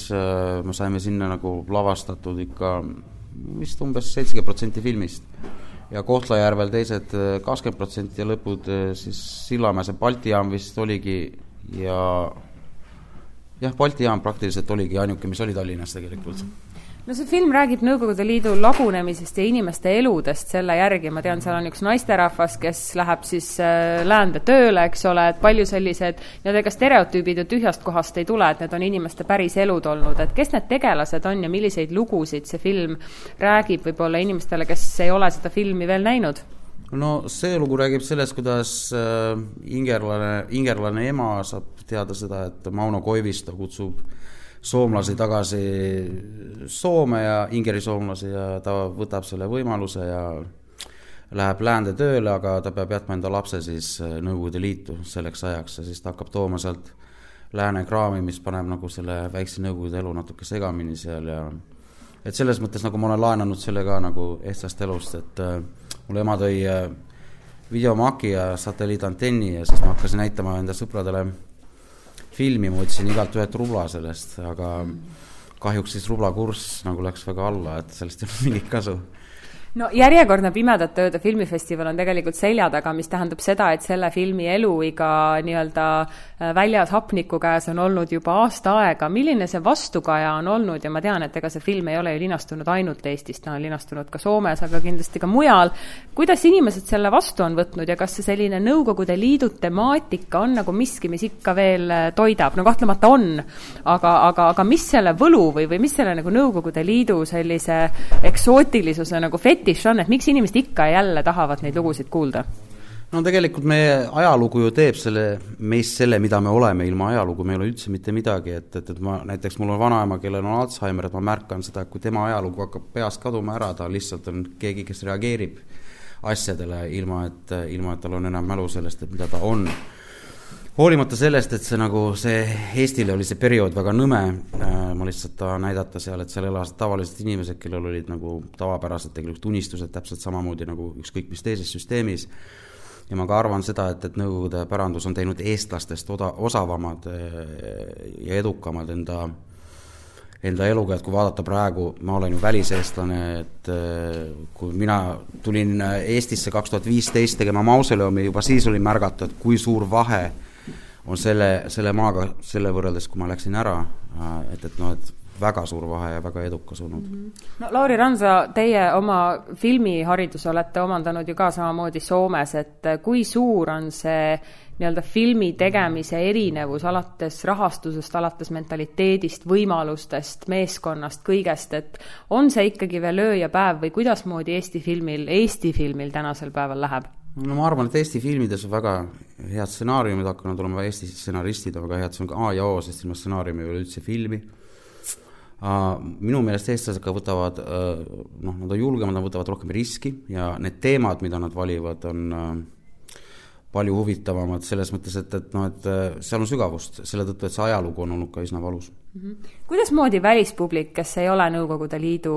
me saime sinna nagu lavastatud ikka vist umbes seitsekümmend protsenti filmist. ja Kohtla-Järvel teised kakskümmend protsenti ja lõpud äh, siis Sillamäe, see Balti jaam vist oligi ja jah, Balti jaam praktiliselt oligi ainuke, mis oli Tallinnas tegelikult mm. -hmm no see film räägib Nõukogude Liidu lagunemisest ja inimeste eludest selle järgi, ma tean, seal on üks naisterahvas, kes läheb siis äh, läände tööle, eks ole, et palju sellised nii-öelda ega stereotüübid ju tühjast kohast ei tule, et need on inimeste päris elud olnud, et kes need tegelased on ja milliseid lugusid see film räägib võib-olla inimestele, kes ei ole seda filmi veel näinud? no see lugu räägib sellest, kuidas äh, ingerlane, ingerlane ema saab teada seda, et Mauno Koivisto kutsub soomlasi tagasi Soome ja Ingeri soomlasi ja ta võtab selle võimaluse ja läheb läände tööle, aga ta peab jätma enda lapse siis äh, Nõukogude Liitu selleks ajaks ja siis ta hakkab tooma sealt lääne kraami, mis paneb nagu selle väikse Nõukogude elu natuke segamini seal ja et selles mõttes nagu ma olen laenanud selle ka nagu ehtsast elust, et äh, mul ema tõi äh, videomaki ja satelliidantenni ja siis ma hakkasin näitama enda sõpradele filmi, ma võtsin igalt ühelt rubla sellest, aga kahjuks siis rubla kurss nagu läks väga alla, et sellest ei olnud mingit kasu no järjekordne Pimedate Ööde filmifestival on tegelikult selja taga, mis tähendab seda, et selle filmi eluiga nii-öelda äh, väljas hapniku käes on olnud juba aasta aega. milline see vastukaja on olnud ja ma tean, et ega see film ei ole ju linastunud ainult Eestis, ta on linastunud ka Soomes, aga kindlasti ka mujal. kuidas inimesed selle vastu on võtnud ja kas see selline Nõukogude Liidu temaatika on nagu miski, mis ikka veel äh, toidab? no kahtlemata on, aga, aga, aga mis selle võlu või, või mis selle nagu Nõukogude Liidu sellise eksootilisuse nagu fetiš fetiš on, et miks inimesed ikka ja jälle tahavad neid lugusid kuulda? no tegelikult meie ajalugu ju teeb selle, meist selle, mida me oleme, ilma ajalugu me ei ole üldse mitte midagi, et, et, et ma näiteks, mul on vanaema, kellel on Alzheimer, et ma märkan seda, et kui tema ajalugu hakkab peast kaduma ära, ta lihtsalt on keegi, kes reageerib asjadele, ilma et, ilma et tal on enam mälu sellest, et mida ta on hoolimata sellest, et see nagu, see Eestile oli see periood väga nõme äh,, ma lihtsalt tahan näidata seal, et seal elasid tavalised inimesed, kellel olid nagu tavapärased tegelikult unistused täpselt samamoodi nagu ükskõik mis teises süsteemis, ja ma ka arvan seda, et, et Nõukogude pärandus on teinud eestlastest oda, osavamad äh, ja edukamad enda enda eluga, et kui vaadata praegu, ma olen ju väliseestlane, et äh, kui mina tulin Eestisse kaks tuhat viisteist tegema mausoleumi, juba siis oli märgata, et kui suur vahe on selle, selle maaga selle võrreldes, kui ma läksin ära, äh, et, et noh, et väga suur vahe ja väga edukas olnud mm. -hmm. no Lauri Randsa, teie oma filmihariduse olete omandanud ju ka samamoodi Soomes, et kui suur on see nii-öelda filmi tegemise erinevus alates rahastusest, alates mentaliteedist, võimalustest, meeskonnast, kõigest, et on see ikkagi veel öö ja päev või kuidasmoodi Eesti filmil, Eesti filmil tänasel päeval läheb? No ma arvan, et Eesti filmides on väga head stsenaariumid hakanud olema, Eesti stsenaristid on väga head, see on ka A ja O, sest ilma stsenaariumi ei ole üldse filmi. Minu meelest eestlased ka võtavad noh, nad on julgemad, nad võtavad rohkem riski ja need teemad, mida nad valivad, on palju huvitavamad selles mõttes, et, et noh, et seal on sügavust, selle tõttu, et see ajalugu on olnud ka üsna valus mm. -hmm. kuidasmoodi välispublik, kes ei ole Nõukogude Liidu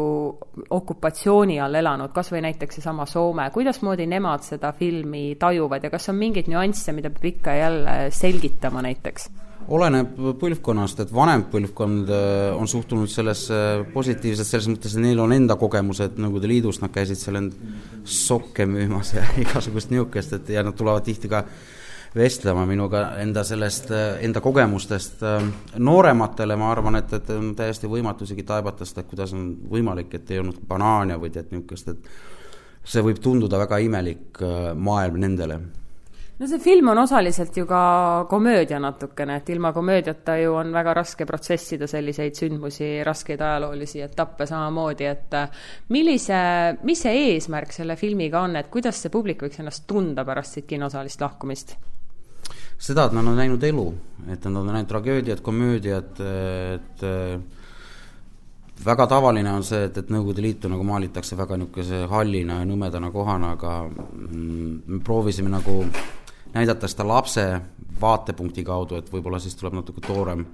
okupatsiooni all elanud, kas või näiteks seesama Soome, kuidasmoodi nemad seda filmi tajuvad ja kas on mingeid nüansse, mida peab ikka ja jälle selgitama näiteks? Oleneb põlvkonnast, et vanem põlvkond äh, on suhtunud sellesse positiivselt, selles mõttes, et neil on enda kogemused Nõukogude Liidust, nad käisid seal end sokke müümas ja *laughs* igasugust niisugust, et ja nad tulevad tihti ka vestlema minuga enda sellest, enda kogemustest. noorematele ma arvan, et, et on täiesti võimatu isegi taibata seda, et kuidas on võimalik, et ei olnud banaane või tead niisugust, et see võib tunduda väga imelik äh, maailm nendele no see film on osaliselt ju ka komöödia natukene, et ilma komöödiata ju on väga raske protsessida selliseid sündmusi, raskeid ajaloolisi etappe samamoodi, et äh, millise, mis see eesmärk selle filmiga on, et kuidas see publik võiks ennast tunda pärast siit kinosaalist lahkumist? seda, et nad on näinud elu, et nad on näinud tragöödiat, komöödiat, et väga tavaline on see, et, et Nõukogude Liitu nagu maalitakse väga niisuguse hallina ja nõmedana kohana, aga mm, me proovisime nagu näidata seda lapse vaatepunkti kaudu, et võib-olla siis tuleb natuke toorem,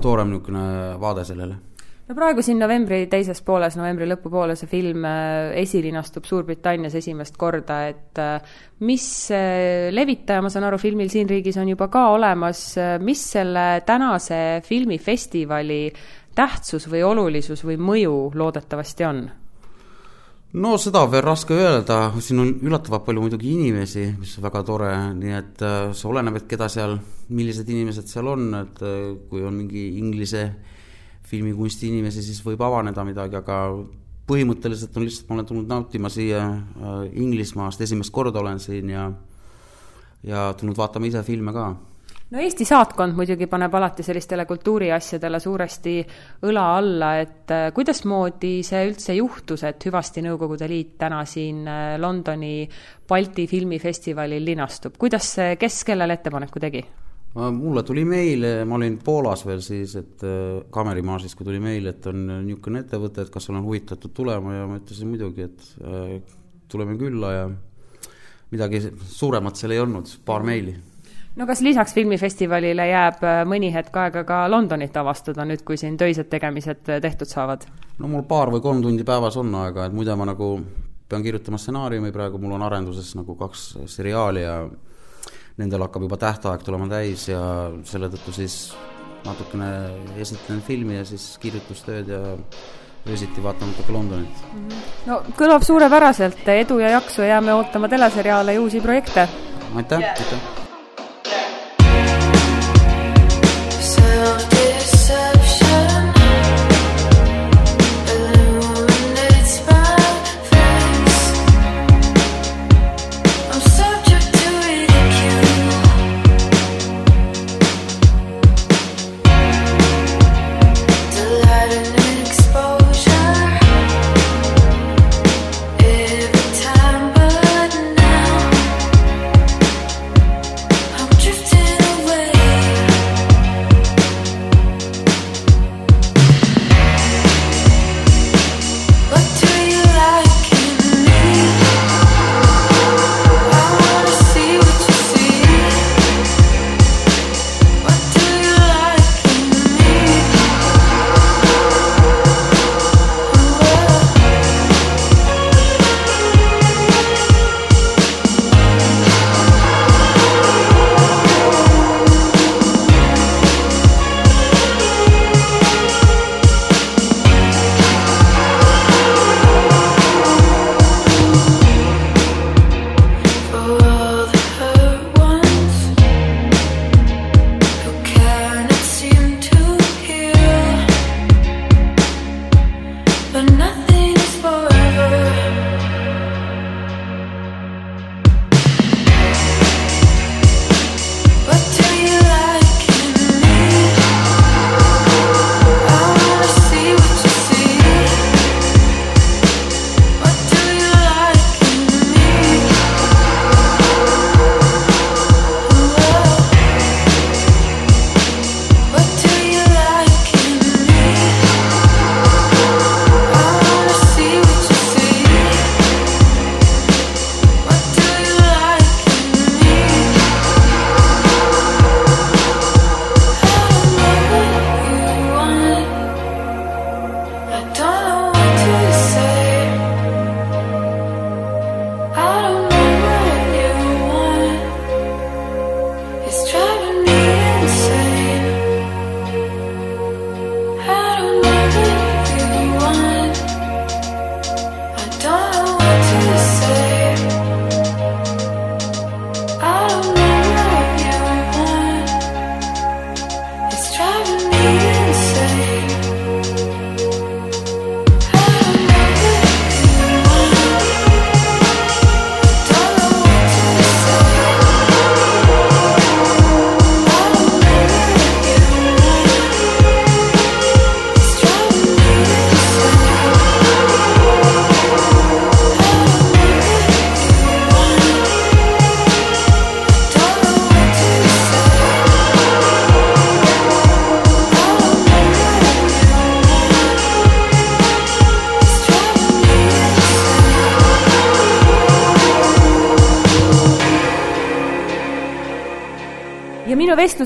toorem niisugune vaade sellele no praegu siin novembri teises pooles, novembri lõpupoole see film äh, esilinastub Suurbritannias esimest korda, et äh, mis äh, levitaja, ma saan aru, filmil siin riigis on juba ka olemas, mis selle tänase filmifestivali tähtsus või olulisus või mõju loodetavasti on? No seda on veel raske öelda, siin on üllatavalt palju muidugi inimesi, mis on väga tore, nii et äh, see oleneb, et keda seal, millised inimesed seal on, et äh, kui on mingi inglise filmikunsti inimesi, siis võib avaneda midagi, aga põhimõtteliselt on lihtsalt, ma olen tulnud nautima siia äh, Inglismaast, esimest korda olen siin ja ja tulnud vaatama ise filme ka no Eesti saatkond muidugi paneb alati sellistele kultuuriasjadele suuresti õla alla, et äh, kuidasmoodi see üldse juhtus, et Hüvasti Nõukogude Liit täna siin äh, Londoni Balti filmifestivalil linastub, kuidas see, kes kellele ettepaneku tegi? mulle tuli meil, ma olin Poolas veel siis, et Kaamerimaa siis, kui tuli meil, et on niisugune ettevõte, et kas olen huvitatud tulema ja ma ütlesin muidugi, et äh, tuleme külla ja midagi suuremat seal ei olnud, paar meili no kas lisaks filmifestivalile jääb äh, mõni hetk aega ka Londonit avastada, nüüd kui siin töised tegemised äh, tehtud saavad? no mul paar või kolm tundi päevas on aega, et muidu ma nagu pean kirjutama stsenaariumi, praegu mul on arenduses nagu kaks seriaali ja nendel hakkab juba tähtaeg tulema täis ja selle tõttu siis natukene esitlen filmi ja siis kirjutustööd ja öösiti vaatan natuke Londonit. no kõlab suurepäraselt, edu ja jaksu, jääme ootama teleseriaale ja uusi projekte! aitäh aitäh!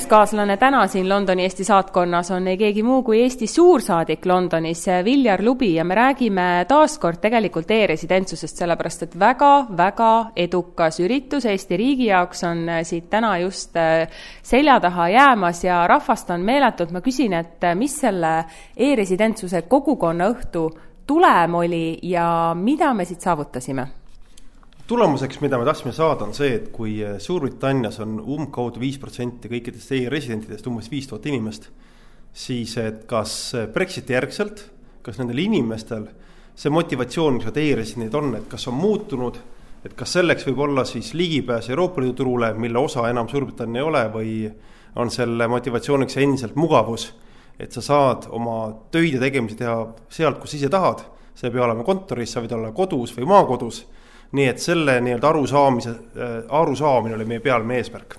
Vestluskaaslane täna siin Londoni Eesti saatkonnas on ei keegi muu kui Eesti suursaadik Londonis, Viljar Lubi ja me räägime taaskord tegelikult e-residentsusest, sellepärast et väga-väga edukas üritus Eesti riigi jaoks on siit täna just äh, selja taha jäämas ja rahvast on meeletult, ma küsin, et äh, mis selle e-residentsuse kogukonnaõhtu tulem oli ja mida me siit saavutasime? Tulemuseks, mida me tahtsime saada, on see, et kui Suurbritannias on umbkaudu viis protsenti kõikidest e-residentidest, umbes viis tuhat inimest, siis et kas Brexiti järgselt, kas nendel inimestel see motivatsioon, mis nad e-residendid on, et kas on muutunud, et kas selleks võib olla siis ligipääs Euroopa Liidu turule, mille osa enam Suurbritannia ei ole, või on selle motivatsiooniks endiselt mugavus, et sa saad oma töid ja tegemisi teha sealt, kus ise tahad, sa ei pea olema kontoris, sa võid olla kodus või maakodus, nii et selle nii-öelda arusaamise äh,, arusaamine oli meie peamine eesmärk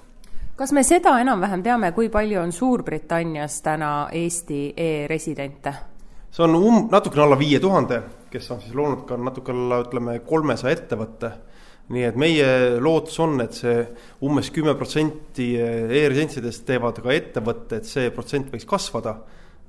kas me seda enam-vähem teame, kui palju on Suurbritannias täna Eesti e-residente? see on um-, natukene alla viie tuhande, kes on siis loonud ka natuke alla, ütleme, kolmesaja ettevõtte. nii et meie lootus on, et see umbes kümme protsenti e-residentsidest teevad ka ettevõtte, et see protsent võiks kasvada.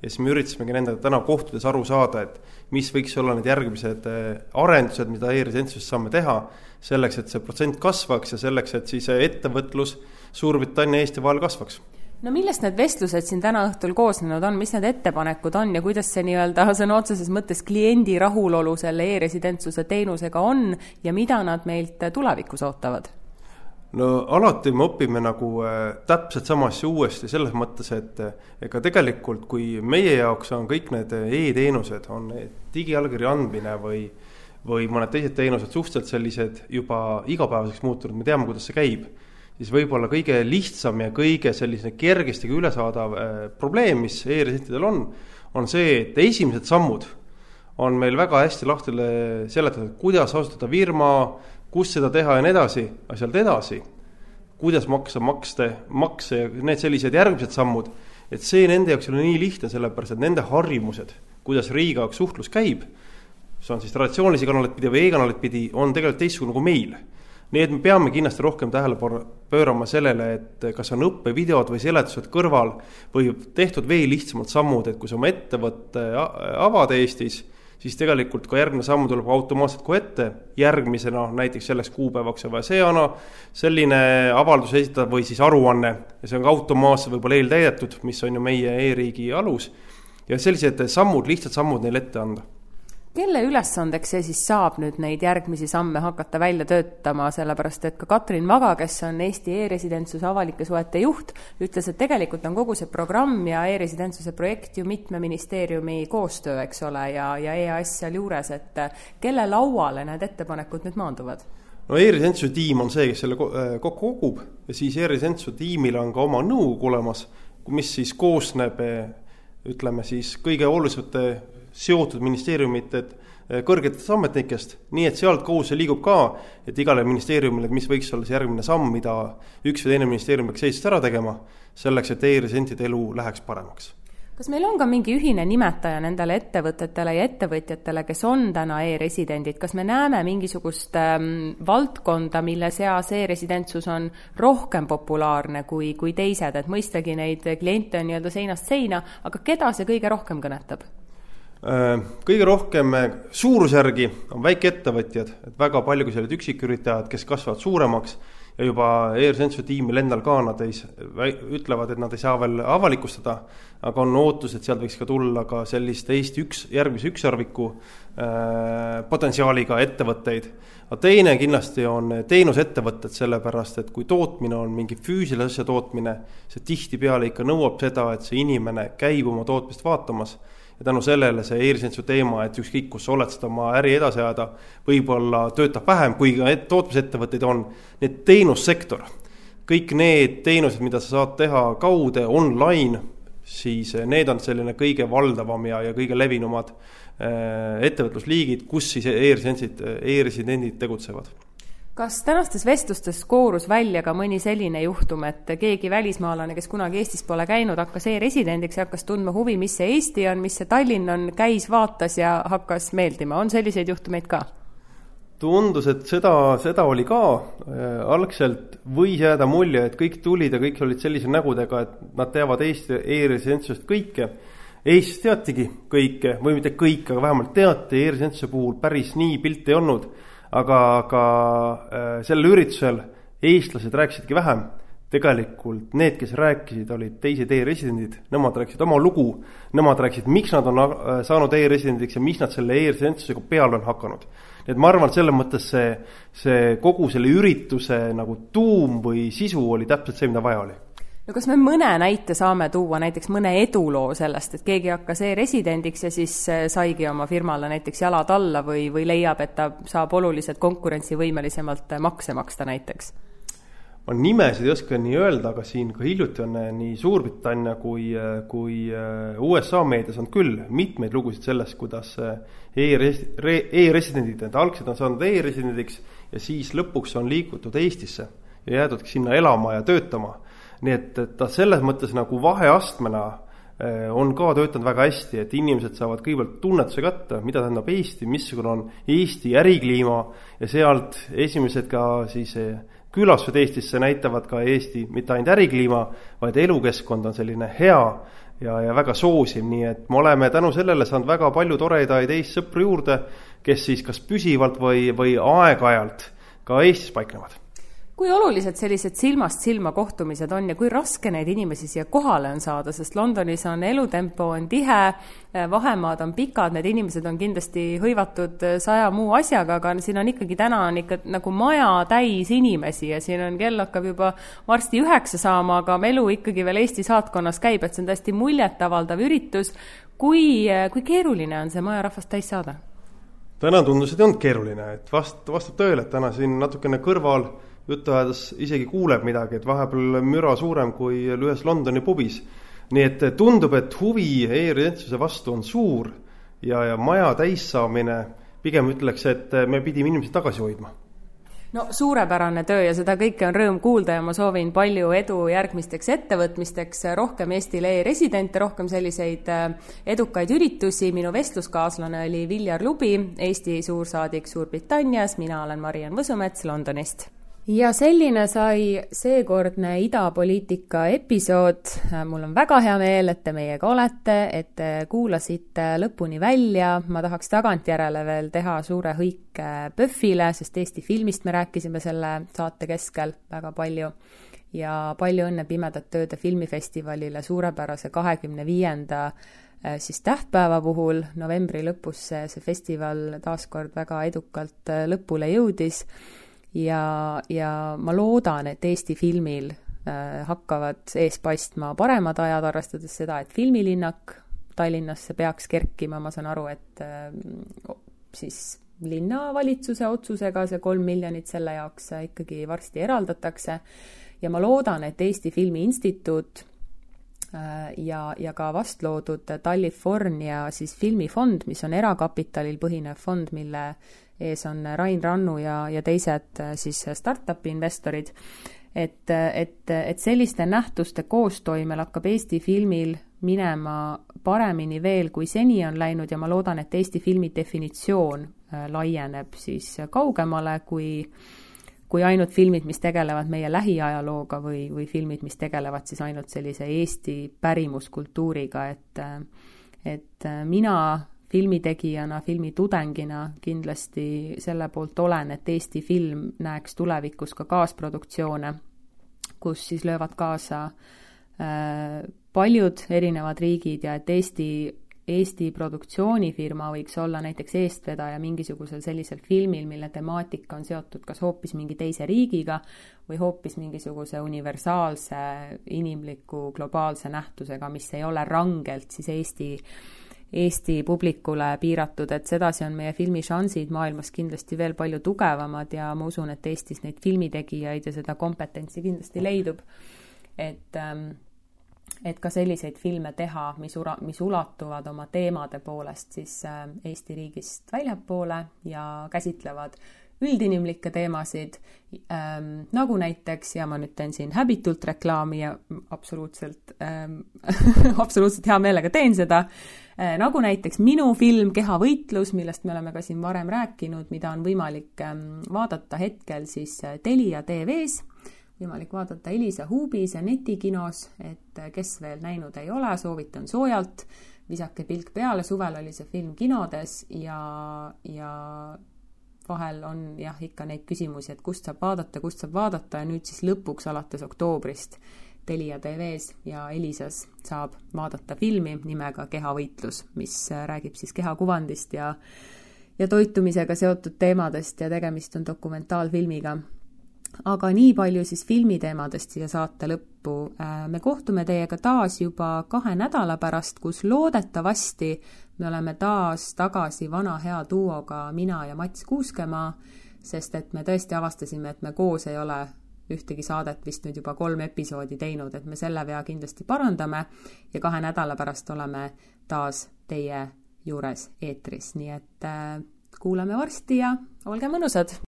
Ja siis me üritasimegi nendega täna kohtudes aru saada, et mis võiks olla need järgmised arendused, mida e-residentsusest saame teha, selleks, et see protsent kasvaks ja selleks, et siis ettevõtlus Suurbritannia ja Eesti vahel kasvaks no millest need vestlused siin täna õhtul koosnenud on, mis need ettepanekud on ja kuidas see nii-öelda *laughs* sõna otseses mõttes kliendi rahulolu selle e-residentsuse teenusega on ja mida nad meilt tulevikus ootavad? No alati me õpime nagu äh, täpselt sama asja uuesti selles mõttes, et äh, ega tegelikult, kui meie jaoks on kõik need e-teenused, on digiallkirja andmine või või mõned teised teenused suhteliselt sellised juba igapäevaseks muutunud, me teame, kuidas see käib siis võib-olla kõige lihtsam ja kõige selline kergesti ülesaadav äh, probleem, mis e-residentidel on, on see, et esimesed sammud on meil väga hästi lahti seletatud, kuidas asutada firma, kus seda teha ja nii edasi, aga sealt edasi, kuidas maksta makste, makse ja need sellised järgmised sammud, et see nende jaoks ei ole nii lihtne, sellepärast et nende harjumused, kuidas riigiga jaoks suhtlus käib, see on siis traditsioonilisi kanaleid pidi või e-kanaleid pidi, on tegelikult teistsugune kui meil. nii et me peame kindlasti rohkem tähelepanu pöörama sellele, et kas on õppevideod või seletused kõrval või tehtud veel lihtsamad sammud, et kui sa oma ettevõtte avad Eestis, siis tegelikult ka järgmine samm tuleb automaatselt kohe ette, järgmisena näiteks selleks kuupäevaks on vaja see ana, selline avaldus esitada või siis aruanne. Ja see on ka automaatselt võib-olla eeltäidetud, mis on ju meie e-riigi alus, ja sellised sammud, lihtsad sammud neile ette anda kelle ülesandeks see siis saab nüüd neid järgmisi samme hakata välja töötama, sellepärast et ka Katrin Vaga, kes on Eesti e-residentsuse avalike suhete juht, ütles, et tegelikult on kogu see programm ja e-residentsuse projekt ju mitme ministeeriumi koostöö, eks ole, ja, ja EAS sealjuures, et kelle lauale need ettepanekud nüüd maanduvad? no e-residentsuse tiim on see, kes selle äh, kokku kogub ja siis e-residentsuse tiimil on ka oma nõukogu olemas, mis siis koosneb äh, ütleme siis kõige olulisemate seotud ministeeriumite eh, kõrgetest ametnikest, nii et sealtkaudu see liigub ka, et igale ministeeriumile, mis võiks olla see järgmine samm, mida üks või teine ministeerium peaks Eestis ära tegema, selleks, et e-residentide elu läheks paremaks. Kas meil on ka mingi ühine nimetaja nendele ettevõtetele ja ettevõtjatele, kes on täna e-residendid, kas me näeme mingisugust ähm, valdkonda, mille seas e-residentsus on rohkem populaarne kui, kui teised, et mõistagi neid kliente on nii-öelda seinast seina, aga keda see kõige rohkem kõnetab? Äh, kõige rohkem äh, suurusjärgi on väikeettevõtjad, et väga palju, kui sellised üksiküritajad, kes kasvavad suuremaks ja juba e-residentsus tiimil endal ka nad ei, ütlevad, et nad ei saa veel avalikustada, aga on ootus, et sealt võiks ka tulla ka sellist Eesti üks, järgmise ükssarviku äh, potentsiaaliga ettevõtteid. aga teine kindlasti on teenusettevõtted, sellepärast et kui tootmine on mingi füüsilise asja tootmine, see tihtipeale ikka nõuab seda, et see inimene käib oma tootmist vaatamas ja tänu sellele see e-residentsu teema, et ükskõik, kus sa oled, seda oma äri edasi ajada, võib-olla töötab vähem, kui ka tootmisettevõtteid on, nii et teenussektor, kõik need teenused, mida sa saad teha kaude, online, siis need on selline kõige valdavam ja, ja kõige levinumad äh, ettevõtlusliigid, kus siis e-residentsid e-residendid tegutsevad kas tänastes vestlustes koorus välja ka mõni selline juhtum, et keegi välismaalane, kes kunagi Eestis pole käinud, hakkas e-residendiks ja hakkas tundma huvi, mis see Eesti on, mis see Tallinn on, käis, vaatas ja hakkas meeldima, on selliseid juhtumeid ka? tundus, et seda, seda oli ka äh,, algselt võis jääda mulje, et kõik tulid ja kõik olid sellise nägudega, et nad teavad Eesti e-residentsusest kõike. Eestis teatigi kõike või mitte kõike, aga vähemalt teati e-residentsuse puhul päris nii pilti ei olnud aga, aga äh, sellel üritusel eestlased rääkisidki vähem. tegelikult need, kes rääkisid, olid teised e-residendid, nemad rääkisid oma lugu, nemad rääkisid, miks nad on äh, saanud e-residendiks ja mis nad selle e-residentsusega peale on hakanud. nii et ma arvan, selles mõttes see, see kogu selle ürituse nagu tuum või sisu oli täpselt see, mida vaja oli no kas me mõne näite saame tuua, näiteks mõne eduloo sellest, et keegi hakkas e-residendiks ja siis äh, saigi oma firmale näiteks jalad alla või, või leiab, et ta saab oluliselt konkurentsivõimelisemalt äh, makse maksta näiteks? ma nimesid ei oska nii öelda, aga siin ka hiljuti on äh, nii Suurbritannia kui, kui USA meedias on küll mitmeid lugusid sellest, kuidas e-residendid, need algselt on saanud e-residendiks ja siis lõpuks on liigutud Eestisse ja jäädudki sinna elama ja töötama nii et, et ta selles mõttes nagu vaheastmena eh, on ka töötanud väga hästi, et inimesed saavad kõigepealt tunnetuse kätte, mida tähendab Eesti, missugune on Eesti ärikliima ja sealt esimesed ka siis eh, külastused Eestisse näitavad ka Eesti mitte ainult ärikliima, vaid elukeskkond on selline hea ja, ja väga soosiv, nii et me oleme tänu sellele saanud väga palju toredaid Eesti sõpru juurde, kes siis kas püsivalt või, või aeg-ajalt ka Eestis paiknevad kui olulised sellised silmast silma kohtumised on ja kui raske neid inimesi siia kohale on saada, sest Londonis on elutempo on tihe, vahemaad on pikad, need inimesed on kindlasti hõivatud saja muu asjaga, aga siin on ikkagi, täna on ikka nagu maja täis inimesi ja siin on, kell hakkab juba varsti üheksa saama, aga elu ikkagi veel Eesti saatkonnas käib, et see on tõesti muljetavaldav üritus. kui, kui keeruline on see majarahvast täis saada? täna tundus, et ei olnud keeruline, et vast, vastab tõele, et täna siin natukene kõrval juttu ajades isegi kuuleb midagi, et vahepeal müra suurem kui ühes Londoni pubis. nii et tundub, et huvi e-residentsuse vastu on suur ja, ja maja täissaamine, pigem ütleks, et me pidime inimesi tagasi hoidma no suurepärane töö ja seda kõike on rõõm kuulda ja ma soovin palju edu järgmisteks ettevõtmisteks, rohkem Eestile e-residente, rohkem selliseid äh, edukaid üritusi. minu vestluskaaslane oli Viljar Lubi, Eesti suursaadik Suurbritannias, mina olen Mariann Võsumets Londonist ja selline sai seekordne idapoliitika episood. mul on väga hea meel, et te meiega olete, et te kuulasite lõpuni välja. ma tahaks tagantjärele veel teha suure hõike PÖFFile, sest Eesti filmist me rääkisime selle saate keskel väga palju. ja palju õnne Pimedat Ööde filmifestivalile suurepärase kahekümne viienda äh, siis tähtpäeva puhul, novembri lõpus see, see festival taas kord väga edukalt äh, lõpule jõudis ja, ja ma loodan, et Eesti filmil äh, hakkavad ees paistma paremad ajad, arvestades seda, et filmilinnak Tallinnasse peaks kerkima, ma saan aru, et äh, siis linnavalitsuse otsusega see kolm miljonit selle jaoks ikkagi varsti eraldatakse. Ja ma loodan, et Eesti Filmi Instituut äh, ja, ja ka vastloodud California siis filmifond, mis on erakapitalil põhinev fond, mille ees on Rain Rannu ja, ja teised äh, siis startup'i investorid, et, et, et selliste nähtuste koostoimel hakkab Eesti filmil minema paremini veel, kui seni on läinud ja ma loodan, et Eesti filmi definitsioon äh, laieneb siis kaugemale kui kui ainult filmid, mis tegelevad meie lähiajalooga või, või filmid, mis tegelevad siis ainult sellise Eesti pärimuskultuuriga, et et mina filmitegijana, filmitudengina kindlasti selle poolt olen, et Eesti film näeks tulevikus ka kaasproduktsioone, kus siis löövad kaasa äh, paljud erinevad riigid ja et Eesti, Eesti produktsioonifirma võiks olla näiteks eestvedaja mingisugusel sellisel filmil, mille temaatika on seotud kas hoopis mingi teise riigiga või hoopis mingisuguse universaalse inimliku globaalse nähtusega, mis ei ole rangelt siis Eesti äh, Eesti publikule piiratud, et sedasi on meie filmišansid maailmas kindlasti veel palju tugevamad ja ma usun, et Eestis neid filmitegijaid ja seda kompetentsi kindlasti leidub. et, ähm, et ka selliseid filme teha, mis ura-, mis ulatuvad oma teemade poolest siis äh, Eesti riigist väljapoole ja käsitlevad üldinimlikke teemasid ähm,, nagu näiteks, ja ma nüüd teen siin häbitult reklaami ja absoluutselt ähm, *laughs* absoluutselt hea meelega teen seda äh,, nagu näiteks minu film Kehavõitlus, millest me oleme ka siin varem rääkinud, mida on võimalik ähm, vaadata hetkel siis äh, Telia tv-s, võimalik vaadata Elisa Huubis ja netikinos, et äh, kes veel näinud ei ole, soovitan soojalt, visake pilk peale, suvel oli see film kinodes ja, ja vahel on jah, ikka neid küsimusi, et kust saab vaadata, kust saab vaadata ja nüüd siis lõpuks alates oktoobrist Telia TV-s ja Elisas saab vaadata filmi nimega Kehavõitlus, mis räägib siis kehakuvandist ja ja toitumisega seotud teemadest ja tegemist on dokumentaalfilmiga aga nii palju siis filmiteemadest siia saate lõppu. me kohtume teiega taas juba kahe nädala pärast, kus loodetavasti me oleme taas tagasi vana hea duoga mina ja Mats Kuuskemaa, sest et me tõesti avastasime, et me koos ei ole ühtegi saadet vist nüüd juba kolm episoodi teinud, et me selle vea kindlasti parandame ja kahe nädala pärast oleme taas teie juures eetris, nii et äh, kuulame varsti ja olge mõnusad!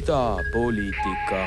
Idapoliitika